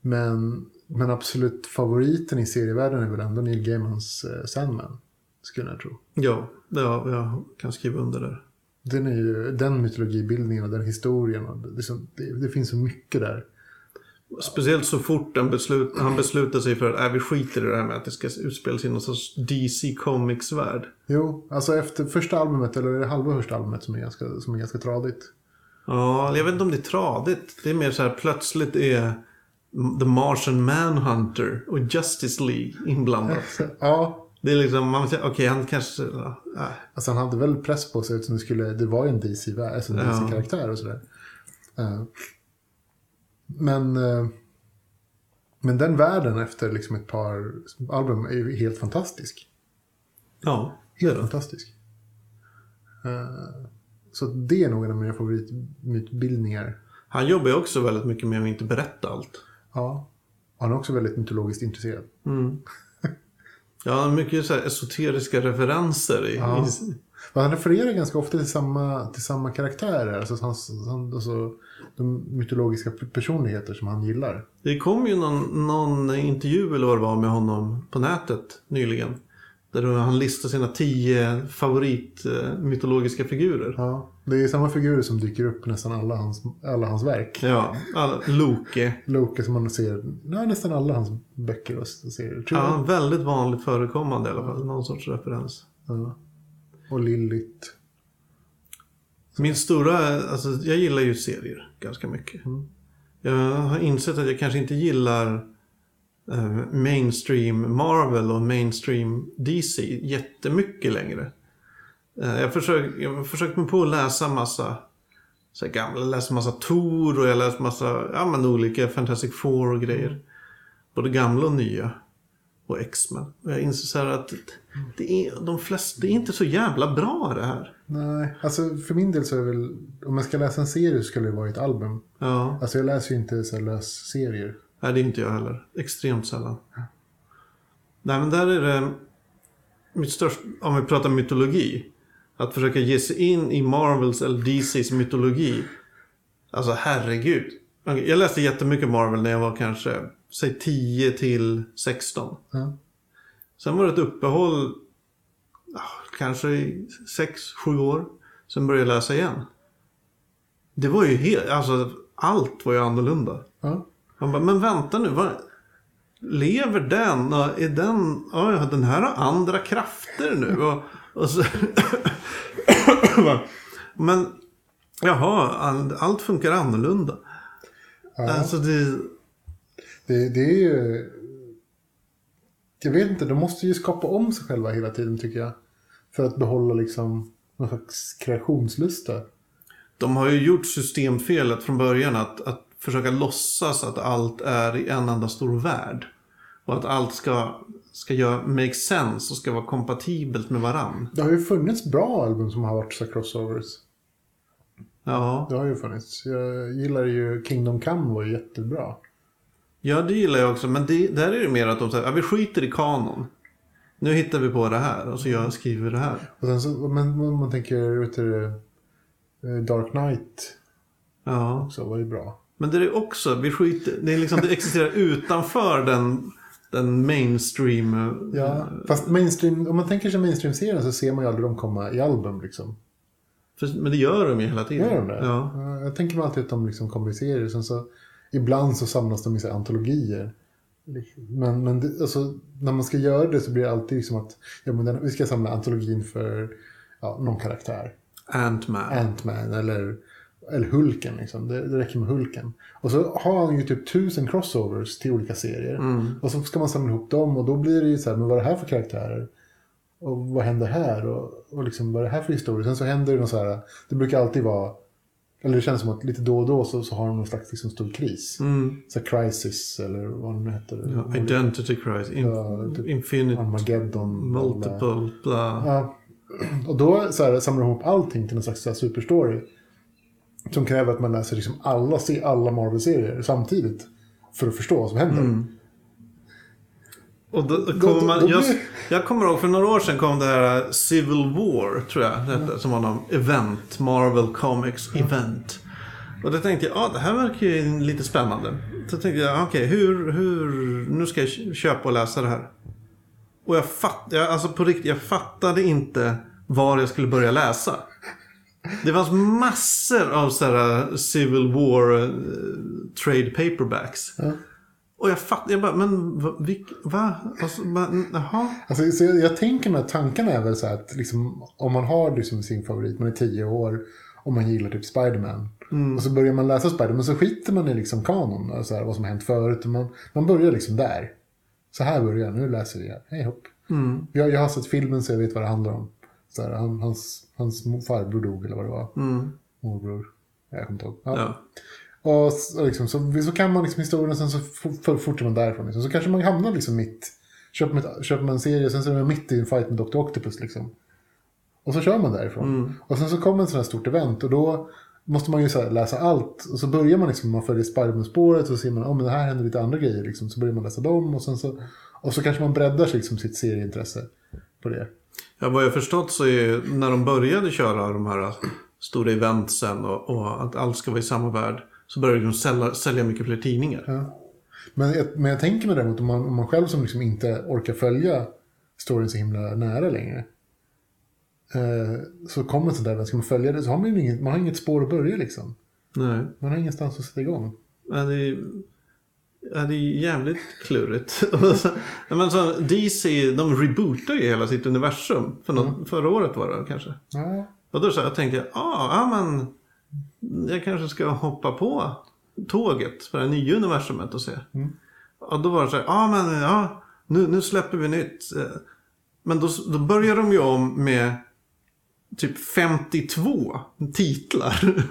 Men, men absolut favoriten i serievärlden är väl ändå Neil Gaimans eh, Sandman. Skulle jag tro. Ja, det, ja, jag kan skriva under där. Den, är ju, den mytologibildningen och den historien. Och det, så- det, det finns så mycket där. Speciellt så fort han, beslut, han beslutar sig för att äh, vi skiter i det här med att det ska utspelas i någon sorts DC Comics-värld. Jo, alltså efter första albumet, eller är det halva första albumet som är ganska, som är ganska tradigt. Ja, jag vet inte om det är tradigt. Det är mer så här plötsligt är The Martian Manhunter och Justice League inblandat. Ja, Det är liksom, man säger, okej han kanske, äh. alltså han hade väl press på sig eftersom det, skulle, det var ju en DC, alltså Ja. DC-karaktär och sådär. Eh, men, eh, men den världen efter liksom ett par album är ju helt fantastisk. ja, Helt fantastisk. Eh, så det är nog en av mina favoritmytbildningar. Han jobbar ju också väldigt mycket med att inte berätta allt. Ja. Han är också väldigt mytologiskt intresserad. Mm. Ja, mycket så esoteriska referenser i, Ja. han refererar ganska ofta till samma, till samma karaktärer. Alltså, han, han, alltså, de mytologiska personligheter som han gillar. Det kom ju någon, någon intervju eller vad det var med honom på nätet nyligen. Där han listar sina tio favorit eh, figurer. Ja, det är samma figurer som dyker upp i nästan alla hans, alla hans verk. Ja, alla, Loke. Loke som man ser ja, nästan alla hans böcker och serier. Jag. Ja, väldigt vanligt förekommande i alla fall. Någon sorts referens. Ja. Och Lilith. Min stora, alltså jag gillar ju serier ganska mycket. Jag har insett att jag kanske inte gillar eh, mainstream Marvel och mainstream DC jättemycket längre. Eh, jag, försöker, jag har försökt mig på att läsa massa så gamla, jag läser massa Tor och jag läser massa, ja men olika Fantastic Four och grejer. Både gamla och nya. Och X-Men. Och jag inser så här att det är, de flesta, det är inte så jävla bra det här. Nej, alltså för min del så är det väl, om jag ska läsa en serie så skulle det vara ett album. Ja. Alltså jag läser ju inte så här lös-serier. Nej, det är inte jag heller. Extremt sällan. Nej, men där är det mitt största, om vi pratar mytologi. Att försöka ge sig in i Marvels eller DCs mytologi. Alltså herregud. Jag läste jättemycket Marvel när jag var kanske, säg 10 till 16. Ja. Sen var det ett uppehåll, kanske 6-7 år. Sen började jag läsa igen. Det var ju helt, alltså allt var ju annorlunda. Ja. Man bara, men vänta nu, vad, lever den? Och Är den, ja, den här har andra krafter nu. Och, och så, men jaha, all, allt funkar annorlunda. Alltså det, Det, det är ju... Jag vet inte, de måste ju skapa om sig själva hela tiden tycker jag. För att behålla liksom någon slags kreationslusta. de har ju gjort systemfelet från början att, att försöka låtsas att allt är i en enda stor värld. Och att allt ska, ska göra, make sense och ska vara kompatibelt med varann. Det har ju funnits bra album som har varit så crossovers. Ja. Det har ju funnits. Jag gillar ju Kingdom Come var jättebra. Ja, det gillar jag också. Men det, där är det mer att de säger att vi skiter i kanon. Nu hittar vi på det här och så jag skriver det här. Och sen så, men om man tänker, vet du, eh, Dark Knight Ja, också var ju bra. men det är också, vi skiter, det, är liksom, det existerar utanför den, den mainstream. eh, Ja, fast mainstream, om man tänker sig mainstream-serien så ser man ju aldrig dem komma i album liksom. För, men det gör de ju hela tiden. Gör de det? Ja, Jag tänker mig alltid att de liksom kommer i serier. Sen så, ibland så samlas de i så antologier. Men, men det, alltså, när man ska göra det så blir det alltid liksom att ja, men den, vi ska samla antologin för ja, någon karaktär. Ant-Man. Ant-Man eller, eller Hulken. Liksom. Det, det räcker med Hulken. Och så har han ju typ tusen crossovers till olika serier. Mm. Och så ska man samla ihop dem och då blir det ju så här, men vad är det här för karaktärer? Och vad händer här? Och, och liksom, vad är det här för historia? Sen så händer det något så här, det brukar alltid vara, eller det känns som att lite då och då så, så har de någon slags liksom, stor kris. Mm. Så crisis eller vad det nu heter. Ja, identity crisis. In, Ja, typ infinite. Armageddon. bla. Multiple. Bla. Ja. Och då så här, samlar de ihop allting till en slags här, superstory. Som kräver att man läser liksom alla, alla Marvel-serier samtidigt. För att förstå vad som händer. Mm. Och då, då kommer man, då jag, blir- jag kommer ihåg för några år sedan kom det här Civil War, tror jag. Detta, Som var någon event. Marvel Comics event. Och då tänkte jag, ja det här verkar ju lite spännande. Så tänkte jag, okej hur, hur, nu ska jag köpa och läsa det här. Och jag fattade, alltså på riktigt, jag fattade inte var jag skulle börja läsa. Det fanns massor av så här Civil War eh, trade paperbacks. Ja. Och jag fattar, jag bara, men? Vilk, va? Alltså, jaha? Alltså, så jag, jag tänker att tanken är väl så här att liksom, om man har liksom sin favorit, man är tio år och man gillar typ Spiderman. Och så börjar man läsa Spiderman så skiter man i liksom kanon, och så här, vad som har hänt förut. Man, man börjar liksom där. Så här börjar jag, nu läser här. Hej hopp. Mm. Jag, jag har sett filmen så jag vet vad det handlar om. Så här, han, hans, hans farbror dog eller vad det var. Mm. Morbror. Jag kommer inte ihåg. Ja. Ja. Och så, liksom, så, så kan man liksom historien och sen så fortsätter man därifrån. Liksom. Så kanske man hamnar liksom mitt. Köper man, köper man en serie sen så är man mitt i en fight med Dr. Octopus liksom. Och så kör man därifrån. Och sen så kommer en sån här stort event och då måste man ju läsa allt. Och så börjar man liksom, man följer Spiderman-spåret och så ser man, oh, men det här händer lite andra grejer liksom. Så börjar man läsa dem och sen så, och så kanske man breddar liksom sitt serieintresse på det. Ja, vad jag förstått så är när de började köra de här stora eventsen och, och att allt ska vara i samma värld. Så började de sälja, sälja mycket fler tidningar. Ja. Men, jag, men jag tänker mig däremot om man, om man själv som liksom inte orkar följa storyn så himla nära längre. Eh, så kommer sånt där, ska man följa det så har man inget, man har inget spår att börja liksom. Nej. Man har ingenstans att sätta igång. Ja, det, är, ja, det är jävligt klurigt. Men så, DC, de rebootar ju hela sitt universum. För något, Förra året var det kanske. Ja, Och då så jag tänkte jag, ah, ja men jag kanske ska hoppa på tåget för det nya universumet och se. Mm. Och då var det så här, ah, men ja, nu, nu släpper vi nytt. Eh, Men då, då börjar de ju om med typ 52 titlar.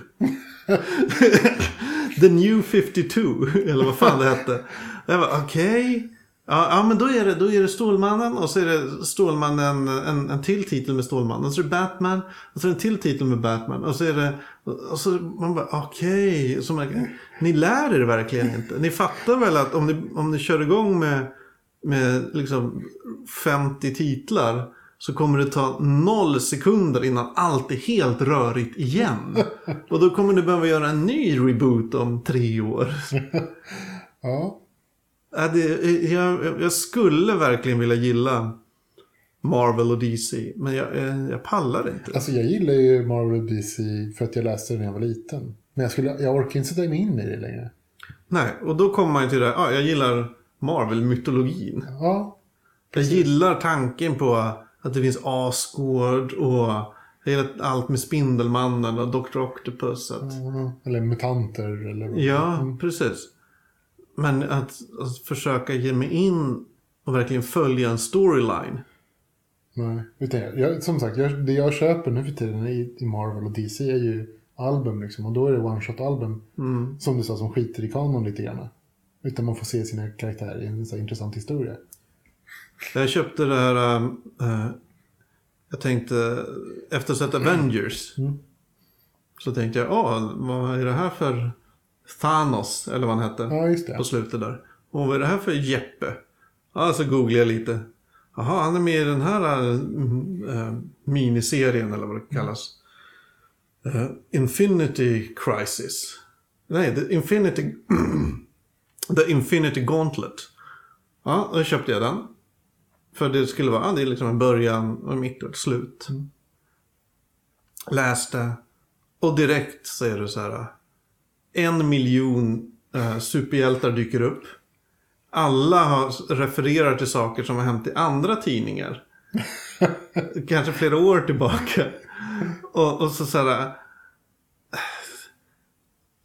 The New 52, eller vad fan det hette. Jag bara, okej. Ja, ja, men då är, det, då är det Stålmannen och så är det Stålmannen, en, en till titel med Stålmannen. Och så är det Batman och så är det en till titel med Batman. Och så är det, och så man bara, okej. Okay. Ni lär er verkligen inte. Ni fattar väl att om ni, om ni kör igång med, med liksom 50 titlar så kommer det ta noll sekunder innan allt är helt rörigt igen. Och då kommer ni behöva göra en ny reboot om tre år. ja. Ja, det, jag, jag skulle verkligen vilja gilla Marvel och DC. Men jag, jag, jag pallar inte. Alltså jag gillar ju Marvel och DC för att jag läste det när jag var liten. Men jag, skulle, jag orkar inte sätta mig in i det längre. Nej, och då kommer man ju till det här. Ja, jag gillar Marvel-mytologin. Ja, Jag gillar tanken på att det finns Asgård och jag gillar allt med Spindelmannen och Dr. Octopus. Att, eller mutanter eller vad- Ja, precis. Men att, att försöka ge mig in och verkligen följa en storyline. Nej, utan jag, som sagt, jag, det jag köper nu för tiden i, i Marvel och DC är ju album liksom. Och då är det one-shot-album, Mm. som du sa, som skiter i kanon lite grann. Utan man får se sina karaktärer i en så intressant historia. Jag köpte det här... äh, jag tänkte, efter att ha sett Avengers. Mm. Så tänkte jag, åh, vad är det här för Thanos? Eller vad han hette. Ja, just det. På slutet där. Och vad är det här för Jeppe? Ja, så googlade jag lite. Jaha, han är med i den här äh, miniserien eller vad det kallas. Eh, Infinity Crisis. Nej, The Infinity... The Infinity Gauntlet. Ja, då köpte jag den. För det skulle vara, det är liksom en början och en mitt och ett slut. Läste. Och direkt så är det så här. En miljon eh, superhjältar dyker upp. Alla har, refererar till saker som har hänt i andra tidningar. Kanske flera år tillbaka. Och, och så så här.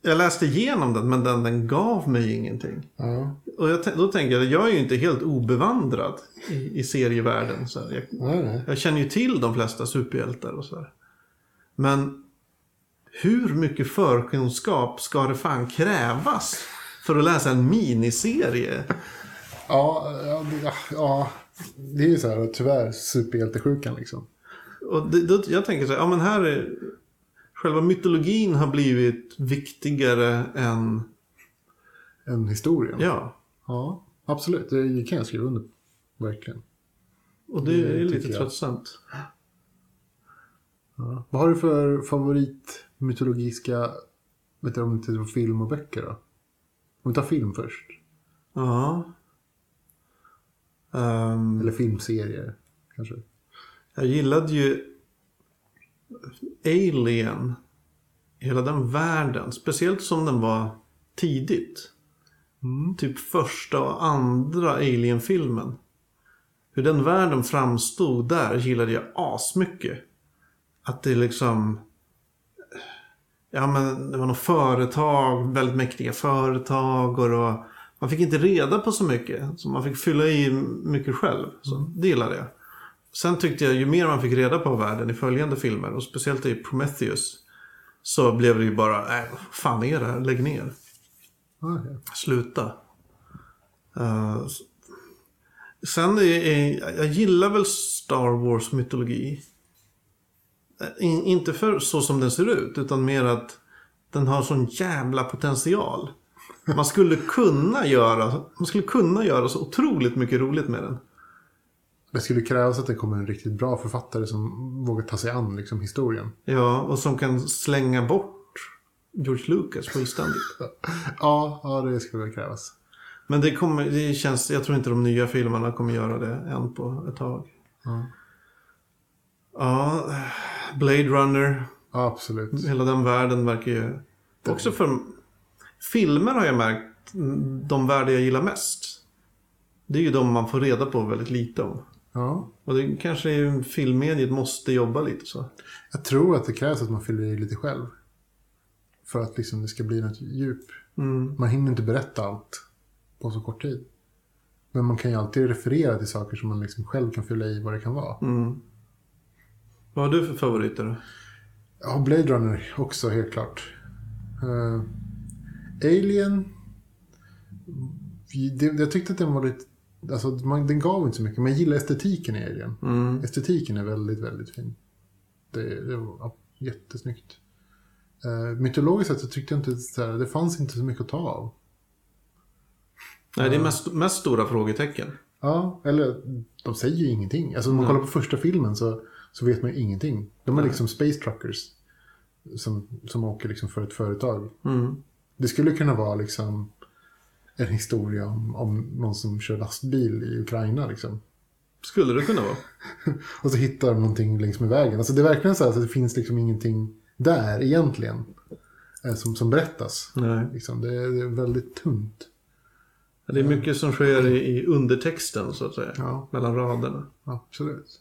Jag läste igenom den men den, den gav mig ingenting. Ja, Och jag, då tänker jag, jag är ju inte helt obevandrad i, i serievärlden. Så här. Jag, nej. jag känner ju till de flesta superhjältar och så här. Men hur mycket förkunskap ska det fan krävas för att läsa en miniserie? Ja, ja, det- ja, det är ju så här tyvärr superhjältesjukan liksom. Och det, då, jag tänker så här, ja men här är... Själva mytologin har blivit viktigare än... En historia. Ja. Ja, absolut. Det kan jag skriva under på. Verkligen. Och det Det är lite jag. tröttsamt. Ja. Vad har du för favorit mytologiska, vet du om det tittar på film och böcker då? Om vi tar film först. Ja. Ehm, Eller filmserier kanske. Jag gillade ju Alien. Hela den världen. Speciellt som den var tidigt. Typ första och andra Alien-filmen. Hur den världen framstod där gillade jag asmycket. Att det liksom... Ja men det var något företag, väldigt mäktiga företag och då, man fick inte reda på så mycket. Så man fick fylla i mycket själv. Så det gillade jag. Sen tyckte jag ju mer man fick reda på världen i följande filmer och speciellt i Prometheus. Så blev det ju bara, nej vad fan är det här? Lägg ner. Ja. Sluta. S- sen är, är, jag gillar väl Star Wars mytologi. Eh, In, inte för så som den ser ut utan mer att den har sån jävla potential. Man skulle kunna göra, man skulle kunna göra så otroligt mycket roligt med den. Det skulle krävas att det kommer en riktigt bra författare som vågar ta sig an liksom, historien. Ja, och som kan slänga bort George Lucas fullständigt. Ja, ja det skulle krävas. Men det, kommer, det känns, jag tror inte de nya filmerna kommer göra det än på ett tag. Ja. Ja, Blade Runner, absolut. hela den världen verkar ju... Också för filmer har jag märkt, de världar jag gillar mest. Det är ju de man får reda på väldigt lite om. Ja. Och det kanske är filmmediet måste jobba lite så. Jag tror att det krävs att man fyller i lite själv. För att liksom det ska bli något djup. Mm. Man hinner inte berätta allt på så kort tid. Men man kan ju alltid referera till saker som man liksom själv kan fylla i vad det kan vara. Mm. Vad har du för favoriter? Ja, Blade Runner också helt klart. Eh, Alien. Det, jag tyckte att den var lite... Alltså, man, den gav inte så mycket. Men jag gillar estetiken i Alien. Mm. Estetiken är väldigt, väldigt fin. Det, det var ja, jättesnyggt. Uh, mytologiskt sett så tyckte jag inte så här, det fanns inte så mycket att ta av. Nej, det är mest, mest stora frågetecken. Ja, eller de säger ju ingenting. Alltså om man Nej. kollar på första filmen så, så vet man ju ingenting. De är liksom space truckers. Som, som åker liksom för ett företag. Mm. Det skulle kunna vara liksom en historia om, om någon som kör lastbil i Ukraina. Liksom. Skulle det kunna vara. Och så hittar de någonting längs med vägen. Alltså det är verkligen så att det finns liksom ingenting där egentligen. eh, Som, som berättas. Nej. Liksom. Det, är, det är väldigt tunt. Det är mycket som sker i, i undertexten så att säga. Ja. Mellan raderna. Absolut.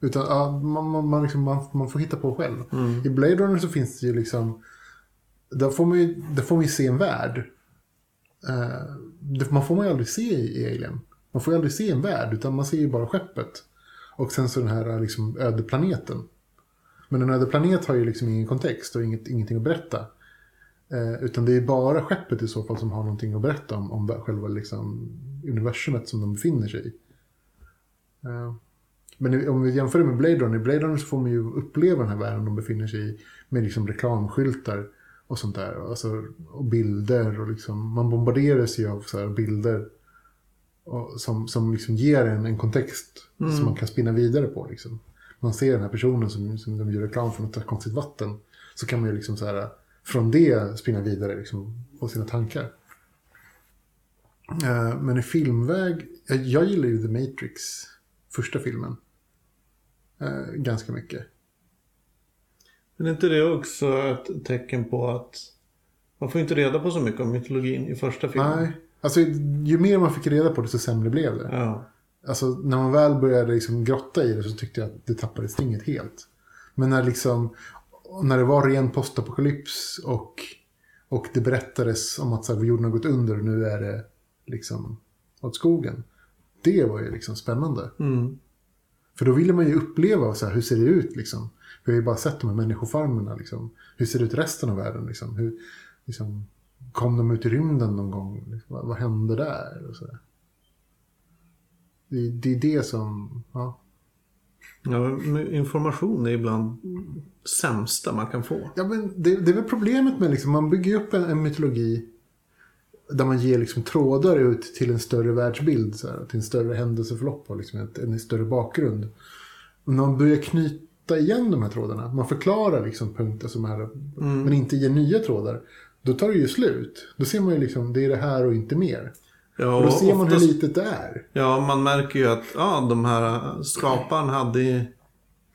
Utan ja, man, man, man, liksom, man, man får hitta på själv. Mm. I Blade Runner så finns det ju liksom... Där får man ju, där får man ju se en värld. Eh, det, man får man ju aldrig se i, Alien. Man får ju aldrig se en värld, utan man ser ju bara skeppet. Och sen så den här liksom, öde planeten. Men en öde planet har ju liksom ingen kontext och inget, ingenting att berätta. Eh, utan det är bara skeppet i så fall som har någonting att berätta om, om själva liksom, universumet som de befinner sig i. Eh, men om vi jämför det med Blade Runner, i Blade Runner så får man ju uppleva den här världen de befinner sig i med liksom reklamskyltar och sånt där. Alltså, och bilder och liksom, man bombarderas ju av så bilder och, som, som liksom ger en en kontext som man kan spinna vidare på. Liksom. Man ser den här personen som, som de gör reklam för något konstigt vatten. Så kan man ju liksom så här, från det spinna vidare liksom, på sina tankar. Eh, Men i filmväg, jag, jag gillar ju The Matrix, första filmen. Eh, ganska mycket. Men är inte det också ett tecken på att man får inte reda på så mycket om mytologin i första filmen? Nej, alltså ju mer man fick reda på det så sämre blev det. Ja. Alltså när man väl började liksom grotta i det så tyckte jag att det tappade stinget helt. Men när liksom, när det var ren postapokalyps och, och det berättades om att så här, jorden har gått under och nu är det liksom åt skogen. Det var ju liksom spännande. Mm. För då ville man ju uppleva så här, hur ser det ut liksom. Vi har ju bara sett de här människofarmerna liksom. Hur ser det ut i resten av världen liksom. Hur, liksom kom de ut i rymden någon gång? Liksom, vad, vad hände där? Och så där. Det, det är det som, ja. Ja, information är ibland sämsta man kan få. Ja, men det, det är väl problemet med liksom, man bygger upp en, en mytologi där man ger liksom trådar ut till en större världsbild, så här, till en större händelseförlopp och liksom en större bakgrund. Och när man börjar knyta igen de här trådarna, man förklarar liksom punkter som är, men inte ger nya trådar, då tar det ju slut. Då ser man ju liksom, det är det här och inte mer. Ja, Och då ser man hur litet det är. Ja, man märker ju att ja, de här skaparen hade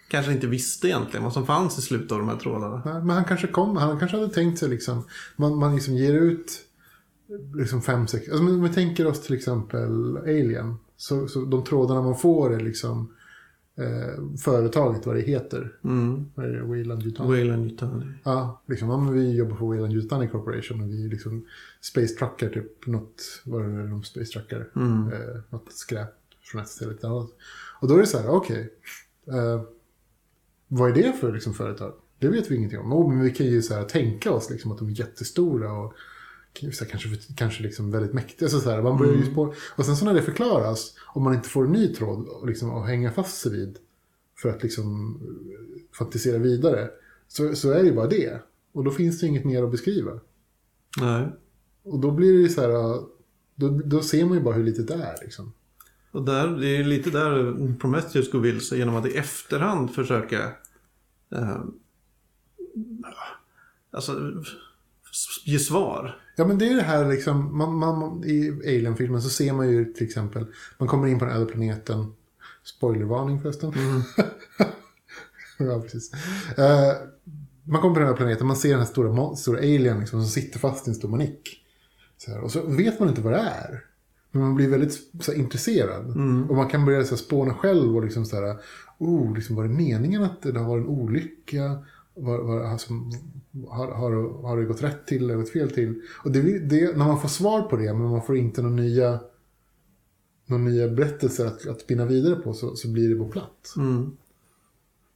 kanske inte visste egentligen vad som fanns i slutet av de här trådarna. Nej, Men han kanske kom, han kanske hade tänkt sig liksom, man, man liksom ger ut liksom fem, sex, alltså om vi tänker oss till exempel Alien. Så, så de trådarna man får är liksom eh, företaget, vad det heter. Mm. Vad är det? Wayland Yutani. Wayland Yutani. Ja, liksom, ja, men vi jobbar på Wayland Yutani Corporation och vi är liksom Space Truckar, typ något, vad är det de Space Truckar? Mm. Eh, något skräp från ett ställe till ett annat. Och då är det så här, okej. eh, vad är det för liksom, företag? Det vet vi ingenting om. Oh, men vi kan ju så här, tänka oss liksom, att de är jättestora och här, kanske, kanske liksom väldigt mäktiga. Så, så här, man börjar ju spå- och sen så när det förklaras, om man inte får en ny tråd liksom, att hänga fast sig vid för att liksom eh, fantisera vidare, så, så är det ju bara det. Och då finns det inget mer att beskriva. Nej. Och då blir det ju så här, då, då ser man ju bara hur litet det är. Liksom. Och där, det är lite där Prometheus går vilse genom att i efterhand försöka eh, alltså, ge svar. Ja men det är det här liksom, man, man, i Alien-filmen så ser man ju till exempel, man kommer in på den äldre planeten, spoilervarning förresten. ja, precis. Eh, man kommer på den här planeten, man ser den här stora, stora alien liksom, som sitter fast i en stor manik. Så här, och så vet man inte vad det är. Men man blir väldigt så här, intresserad. Och man kan börja så här, spåna själv och liksom så här, oh, liksom, var det meningen att det har varit en olycka? Var, var, alltså, har, har, har det gått rätt till eller gått fel till? Och det, det, när man får svar på det, men man får inte några nya, några nya berättelser att, att spinna vidare på, så, så blir det på platt. Mm.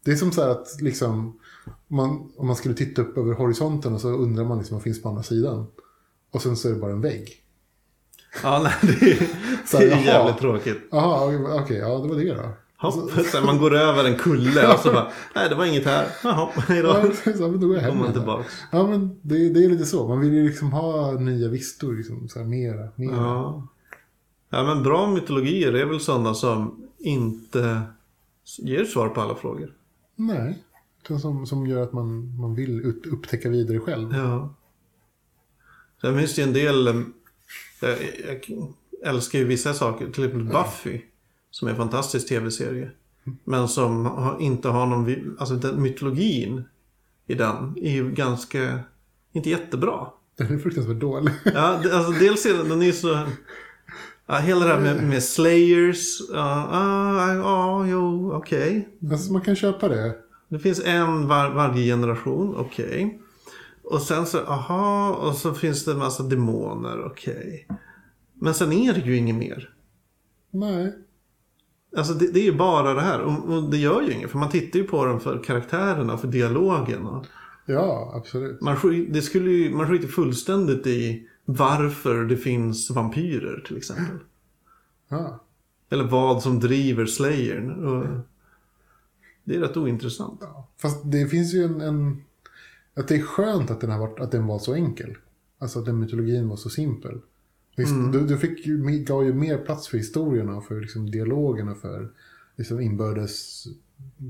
Det är som så här att liksom, man, om man skulle titta upp över horisonten och så undrar man liksom vad finns på andra sidan. Och sen så är det bara en vägg. Ja, nej, det är, Så det här, är jaha. jävligt tråkigt. Jaha, okej, ja det var det då. Hopp, så man går över en kulle och så bara, nej det var inget här. Jaha, hej Ja, då. så, men då går jag hem Kommer man tillbaks. Ja, men det, det är lite så. Man vill ju liksom ha nya vistor, liksom, så här, mera, mera. Ja. ja, men bra mytologier är väl sådana som inte ger svar på alla frågor. Nej, som, som gör att man, man vill ut, upptäcka vidare själv. Ja. Sen finns det ju en del, eh, jag, jag älskar ju vissa saker, till exempel Buffy. Som är en fantastisk tv-serie. Men som inte har någon, alltså den mytologin i den är ju ganska, inte jättebra. Den är fruktansvärt dålig. Ja, alltså dels är den, den är så... Ja, hela det här med, med Slayers. Ja, ah, ja, jo, okej. alltså, man kan köpa det. Det finns en var, varje generation, okej. Och sen så, aha, och så finns det en massa demoner, okej. Men sen är det ju inget mer. Nej. Alltså det, det är ju bara det här. Och, och det gör ju inget. För man tittar ju på den för karaktärerna, för dialogen. Och Ja, absolut. man, det skulle ju, man skiter fullständigt i varför det finns vampyrer till exempel. Ja. Eller vad som driver Slayern. Och det är rätt ointressant. Fast det finns ju en, en... Att det är skönt att den, har varit, att den var så enkel. Alltså att den mytologin var så simpel. Visst, du, du fick ju, gav ju mer plats för historierna, för liksom dialogerna, för liksom inbördes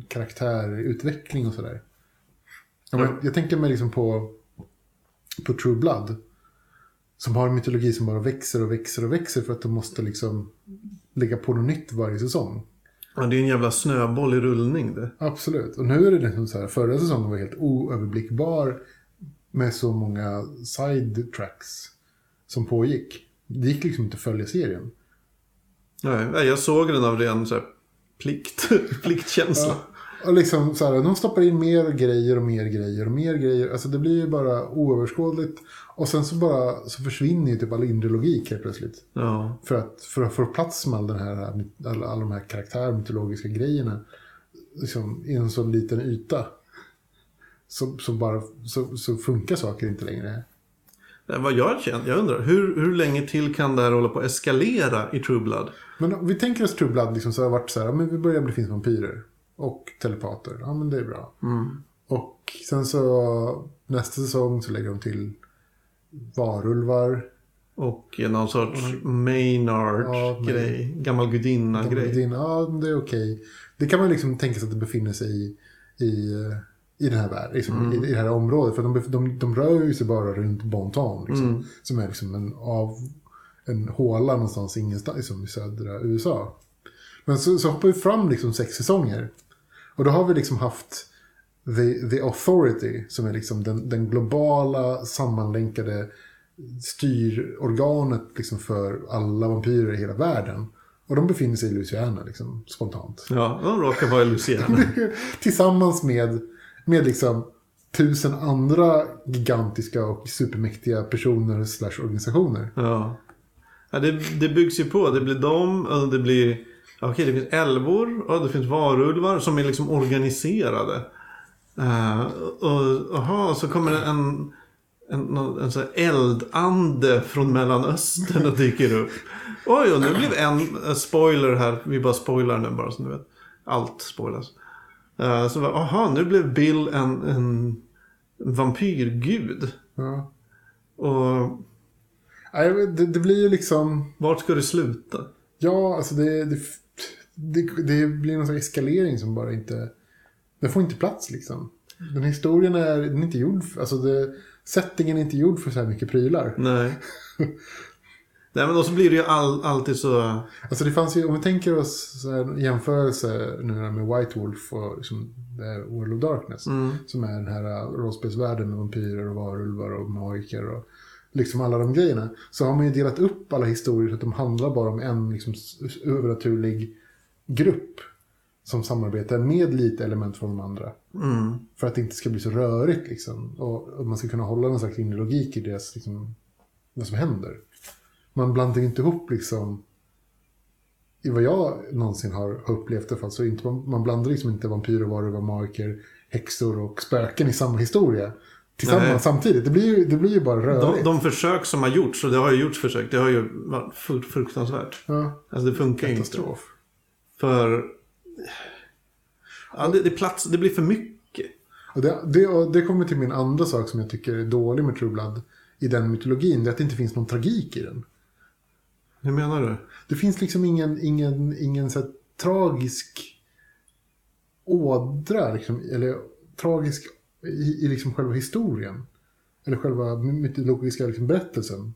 karaktärutveckling och sådär. Ja, men jag tänker mig liksom på, på True Blood. Som har en mytologi som bara växer och växer och växer för att de måste liksom lägga på något nytt varje säsong. Ja, det är en jävla snöboll i rullning det. Absolut. Och nu är det liksom så här, förra säsongen var helt oöverblickbar med så många side tracks som pågick. Det gick liksom inte att följa serien. Nej, jag såg den av ren så här, plikt, pliktkänsla. Och liksom så här, de stoppar in mer grejer och mer grejer och mer grejer. Alltså det blir ju bara oöverskådligt. Och sen så bara så försvinner ju typ all inre logik helt plötsligt. Ja. För att, för att få plats med all den här, alla, alla de här karaktär mytologiska grejerna. Liksom, i en så liten yta. Så, så, bara, så, så funkar saker inte längre. Det Vad jag känner, jag undrar, hur, hur länge till kan det här hålla på att eskalera i True Blood? Men om vi tänker oss True Blood liksom, så har det varit så här, ja, men vi börjar bli finns vampyrer. Och telepater. Ja men det är bra. Och sen så nästa säsong så lägger de till varulvar. Och någon sorts Maynard-grej, gammal gudinna-grej. Din, ja det är okej. Det kan man liksom tänka sig att det befinner sig i, i, eh, i den här världen, liksom, i, i det här området. För de, de, de rör sig bara runt Bonton. Liksom, Som är liksom en, av, en håla någonstans ingenstans liksom, i södra USA. Men så, så hoppar vi fram liksom sex säsonger. Och då har vi liksom haft The, the Authority som är liksom den, den globala sammanlänkade styrorganet liksom för alla vampyrer i hela världen. Och de befinner sig i Louisiana liksom, spontant. Ja, de råkar vara i Luciana. Tillsammans med, med liksom tusen andra gigantiska och supermäktiga personer slash organisationer. Ja. ja det, det byggs ju på. Det blir dem och det blir... Okej, det finns älvor och det finns varulvar som är liksom organiserade. Uh, och aha, så kommer det en, en, en, så här eldande från Mellanöstern och dyker upp. Oj, och nu blev en spoiler här. Vi bara spoilar nu bara så ni vet. Allt spoilas. Uh, så bara, aha, nu blev Bill en, en vampyrgud. Ja. Och Det, det blir ju liksom... vart ska det sluta? Ja, alltså det, det, det, det blir någon slags eskalering som bara inte... Den får inte plats liksom. Den historien är, den är inte gjord... för- Alltså det, settingen är inte gjord för så här mycket prylar. Nej. Nej men då så blir det ju all, alltid så... Alltså det fanns ju, om vi tänker oss så här, jämförelse nu med White Wolf och liksom, World of Darkness. Mm. Som är den här äh, rollspelsvärlden med vampyrer och varulvar och magiker och liksom alla de grejerna. Så har man ju delat upp alla historier så att de handlar bara om en liksom, övernaturlig grupp. Som samarbetar med lite element från de andra. Mm. För att det inte ska bli så rörigt liksom. Och, och man ska kunna hålla någon slags inre logik i deras, liksom, vad som händer. Man blandar ju inte ihop liksom i vad jag någonsin har har upplevt i alla fall, så är inte, man, man blandar liksom inte vampyrer, varulvar, magiker, häxor och spöken i samma historia. Tillsammans Nej. samtidigt. Det blir ju, det blir ju bara De, rörigt. de försök som har gjorts, och det har ju gjorts försök, det har ju varit fru- fruktansvärt. Ja, Alltså det funkar inte. katastrof. För... Ja, det, det, plats, det blir för mycket. Och det, det, och det kommer till min andra sak som jag tycker är dålig med True Blood i den mytologin. Det är att det inte finns någon tragik i den. Hur menar du? Det finns liksom ingen, ingen, ingen så tragisk ådra, liksom, eller tragisk i, i liksom själva historien. Eller själva mytologiska liksom berättelsen.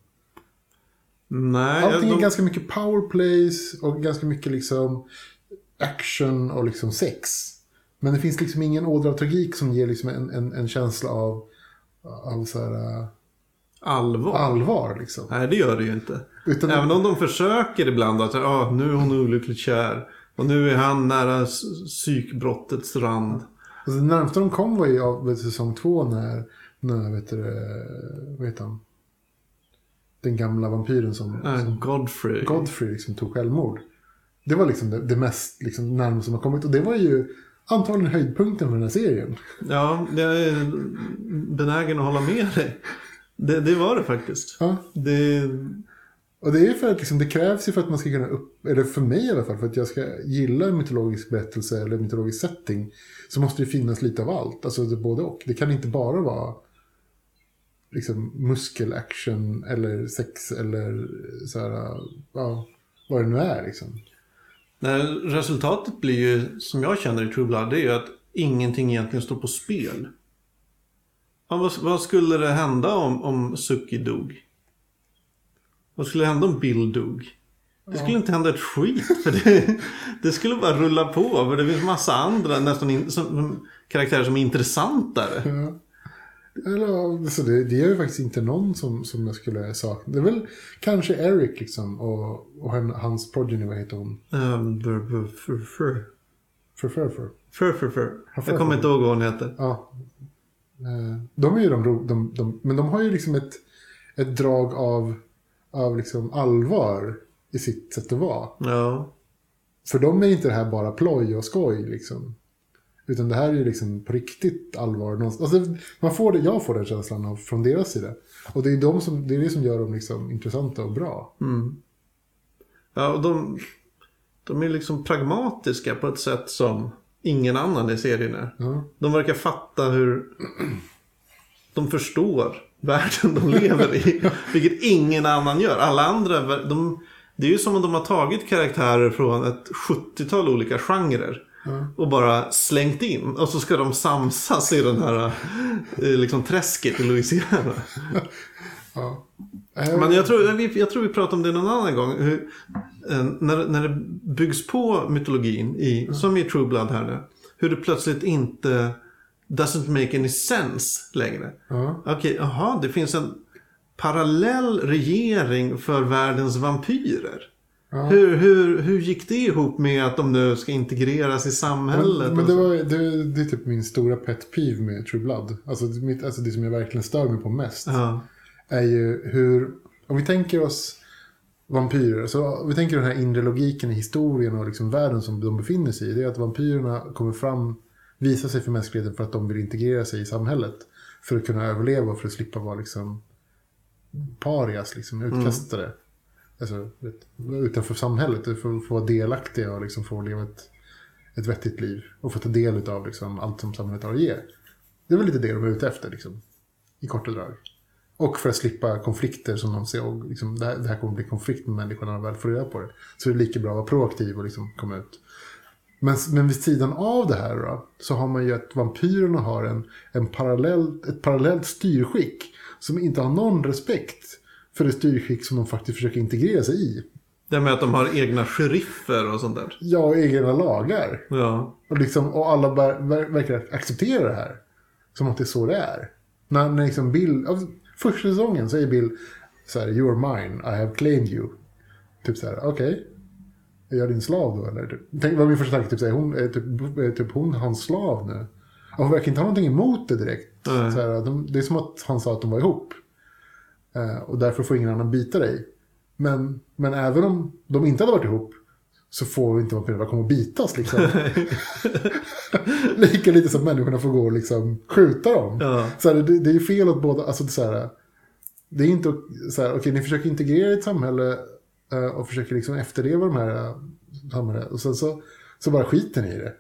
Nej, Allting de, är ganska mycket powerplays och ganska mycket liksom action och liksom sex. Men det finns liksom ingen ådra av tragik som ger liksom en, en, en känsla av, av så här, allvar. allvar. Liksom. Nej, det gör det ju inte. Utan Även om de försöker ibland att ah, nu är hon olyckligt kär. Och nu är han nära psykbrottets rand. Alltså, det närmsta de kom var ju av säsong två när, när vet du, vad heter han? Den gamla vampyren som, Äh, som Godfrey. Godfrey liksom tog självmord. Det var liksom det, det mest liksom, närmast som har kommit. Och det var ju antagligen höjdpunkten för den här serien. Ja, jag är benägen att hålla med dig. Det, det var det faktiskt. Ja. Det, Och det är för att liksom, det krävs ju för att man ska kunna upp, eller för mig i alla fall, för att jag ska gilla en mytologisk berättelse eller mytologisk setting. Så måste det finnas lite av allt, alltså det, både och. Det kan inte bara vara liksom muskelaction eller sex eller så här, ja, vad det nu är liksom. nej, resultatet blir ju, som jag känner i True Blood, det är ju att ingenting egentligen står på spel. Ja, vad, vad skulle det hända om, om Suki dog? Vad skulle hända om Bill dog? Det skulle inte hända ett skit. För det, det skulle bara rulla på. För det finns massa andra nästan in, som, karaktärer som är intressantare. Ja. Eller, så det, det är ju faktiskt inte någon som, som jag skulle sakna. Det är väl kanske Eric liksom och, och hans progeny, vad heter hon? Um, fr- fr. Ja, Jag kommer inte ihåg vad hon heter. Ja. Eh, De är ju de, de, de men de har ju liksom ett, ett drag av, av liksom allvar i sitt sätt att vara. Ja. För dem är inte det här bara ploj och skoj liksom. Utan det här är ju liksom på riktigt allvar. Alltså, man får det, jag får den känslan av, från deras sida. Och det är, de som, det är det som gör dem liksom intressanta och bra. Mm. Ja, och de, de är liksom pragmatiska på ett sätt som ingen annan i serien är. Ja. De verkar fatta hur... De förstår världen de lever i. Vilket ingen annan gör. Alla andra, de, det är ju som om de har tagit karaktärer från ett 70-tal olika genrer. Ja. Och bara slängt in. Och så ska de samsas i den här eh, liksom träsket i Louisiana. Ja. Eh, Men jag tror, vi- jag tror vi pratade om det någon annan gång. Hur, eh, när, när det byggs på mytologin, i, som i True Blood här nu. Hur det plötsligt inte doesn't make any sense längre. Ja. Okej, jaha, det finns en parallell regering för världens vampyrer. Ja. Hur, hur, hur gick det ihop med att de nu ska integreras i samhället? Men, men det, var, det, det är typ min stora pet peeve med True Blood. Alltså det, mitt, alltså det som jag verkligen stör mig på mest. Ja. Är ju hur, om vi tänker oss vampyrer, så vi tänker den här inre logiken i historien och liksom världen som de befinner sig i. Det är att vampyrerna kommer fram, visar sig för mänskligheten för att de vill integrera sig i samhället. För att kunna överleva och för att slippa vara liksom parias, liksom utkastade. Alltså, vet, utanför samhället, för att få vara delaktiga och liksom få leva ett, ett vettigt liv. Och få ta del av liksom allt som samhället har att ge. Det är väl lite det de är ute efter, liksom, i korta drag. Och för att slippa konflikter som de ser. Och liksom, det, här, det här kommer bli konflikt med människorna när de väl får reda på det. Så är det lika bra att vara proaktiv och liksom komma ut. Men, men vid sidan av det här då, så har man ju att vampyrerna har en, en parallell, ett parallellt styrskick som inte har någon respekt för det styrskick som de faktiskt försöker integrera sig i. Det med att de har egna sheriffer och sånt där. Ja, och egna lagar. Ja. Och, liksom, och alla ver, ver, verkar acceptera det här. Som att det är så det är. När, när liksom Bill, första säsongen säger Bill så här, You are mine, I have claimed you. Typ så här, okej. Okay. Är jag din slav då eller? Typ. Tänk, vad min första tanke, typ, så här, hon, är typ, är typ hon hans slav nu? Och hon verkar inte ha någonting emot det direkt. Så här, de, det är som att han sa att de var ihop. Uh, och därför får ingen annan bita dig. Men, men även om de inte hade varit ihop så får vi inte vampyrerna komma och bitas liksom. Lika lite som människorna får gå och liksom skjuta dem. Ja. Så här, det, det är fel åt båda, alltså så här, det är inte så här, okay, ni försöker integrera ett samhälle uh, och försöker liksom efterleva de här uh, samhället och sen så, så bara skiter ni i det.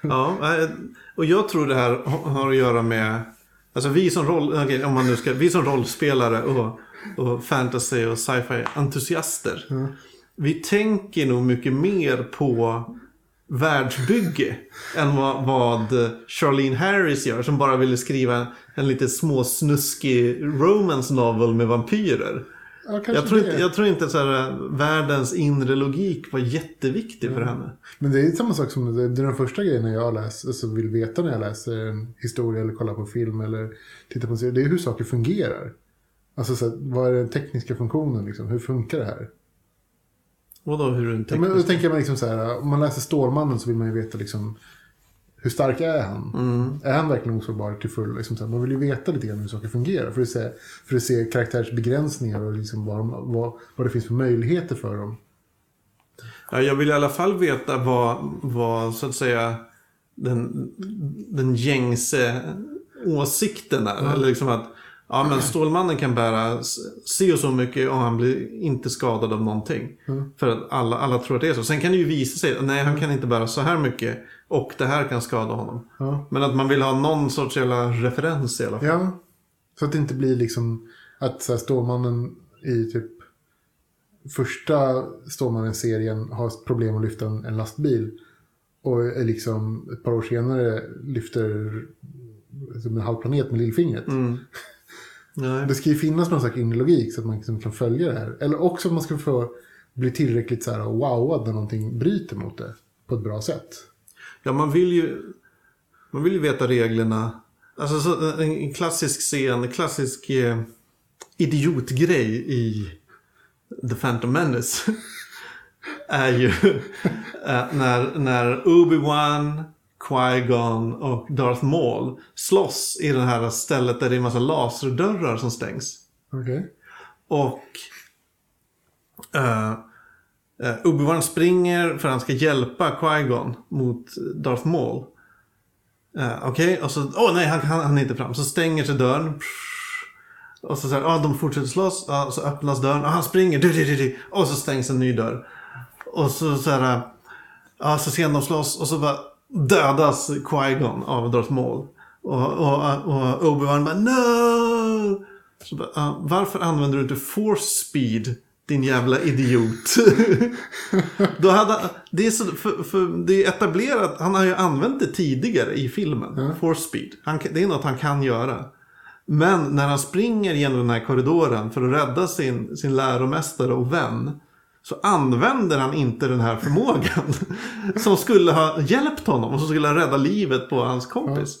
ja, eh, och jag tror det här har att göra med, alltså vi som, roll, okay, om man nu ska, vi som rollspelare och, och fantasy och sci-fi entusiaster. Mm. Vi tänker nog mycket mer på världsbygge än vad, vad Charlene Harris gör som bara ville skriva en lite småsnuskig romance novel med vampyrer. Ja, jag, tror inte, jag tror inte så här, världens inre logik var jätteviktig ja. för henne. Men det är samma sak som det, det är den första grejen jag läser, alltså vill veta när jag läser en historia eller kollar på film eller tittar på en serie. Det är hur saker fungerar. Alltså så här, vad är den tekniska funktionen liksom? Hur funkar det här? Vadå hur den tekniska? Ja, men då tänker man liksom så här, om man läser Stålmannen så vill man ju veta liksom hur stark är han? Mm. Är han verkligen osårbar till full? Liksom så här, man vill ju veta lite grann hur saker fungerar. För att se, för att se karaktärsbegränsningar och liksom vad, de, vad, vad det finns för möjligheter för dem. Ja, jag vill i alla fall veta vad, vad så att säga den, den gängse åsikten är. Mm. Eller liksom att Ja men Stålmannen kan bära se och så mycket och han blir inte skadad av någonting. Mm. För att alla, alla tror att det är så. Sen kan det ju visa sig att nej han kan inte bära så här mycket. Och det här kan skada honom. Ja. Men att man vill ha någon sorts jävla referens i alla fall. Ja. Så att det inte blir liksom att så här, Stålmannen i typ första Stålmannen-serien har problem att lyfta en, en lastbil. Och är liksom ett par år senare lyfter som en halv planet med lillfingret. Mm. Nej. Det ska ju finnas någon slags inre logik så att man liksom kan följa det här. Eller också att man ska få bli tillräckligt så här wowad när någonting bryter mot det på ett bra sätt. Ja, man vill ju, man vill ju veta reglerna. Alltså så, en klassisk scen, en klassisk eh, idiotgrej i The Phantom Menace. är ju eh, när, när Obi-Wan Qui-Gon och Darth Maul slåss i det här stället där det är en massa laserdörrar som stängs. Okej. Okay. Och uh, uh, Obi-Wan springer för att han ska hjälpa Qui-Gon mot Darth Maul. Uh, Okej, okay. och så, åh oh, nej han, han, han är inte fram. Så stänger sig dörren. Och så, så här, ah, de fortsätter slåss. Ah, så öppnas dörren. Och han springer. Du, du, du, du, och så stängs en ny dörr. Och så så här. Ja, så ser de slåss. Och så bara dödas Qui-Gon av Darth Maul. Och, och, och Obi-Wan bara no! Så uh, varför använder du inte force speed? Din jävla idiot. Då hade, det, är så, för, för det är etablerat, han har ju använt det tidigare i filmen. Mm. Force speed. Han, det är något han kan göra. Men när han springer genom den här korridoren för att rädda sin, sin läromästare och vän så använder han inte den här förmågan. som skulle ha hjälpt honom och som skulle ha räddat livet på hans kompis.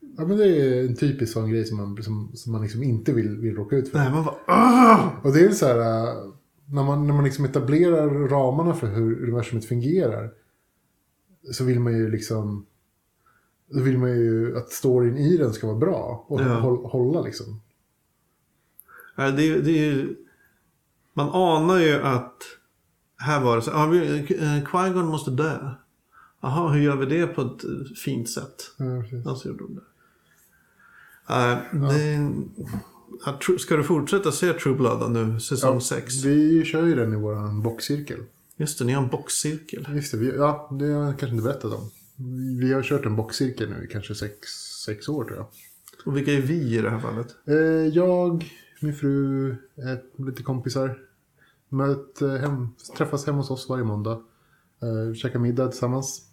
Ja. ja men det är en typisk sån grej som man, som, som man liksom inte vill, vill råka ut för. Nej, man bara, Och det är så här, äh, när man, när man liksom etablerar ramarna för hur universumet fungerar. Så vill man ju liksom, då vill man ju att storyn i den ska vara bra. Och Ja. hålla liksom. Nej, det, det är ju... Man anar ju att... Här var det så. Ja, vi- eh, Qui-Gon måste dö. Jaha, hur gör vi det på ett eh, fint sätt? Ja, precis. Ja, så gjorde de det. Det ja, Tru- ska du fortsätta se True Blood nu, säsong Ja, 6? Vi kör ju den i vår boxcirkel. Just det, ni har en boxcirkel. Just det, vi, ja, det har jag kanske inte berättat om. Vi har kört en boxcirkel nu i kanske sex, sex år tror jag. Och vilka är vi i det här fallet? Jag, min fru, ett, lite kompisar. Möt, eh, hem, träffas hemma hos oss varje måndag. Uh, käkar middag tillsammans.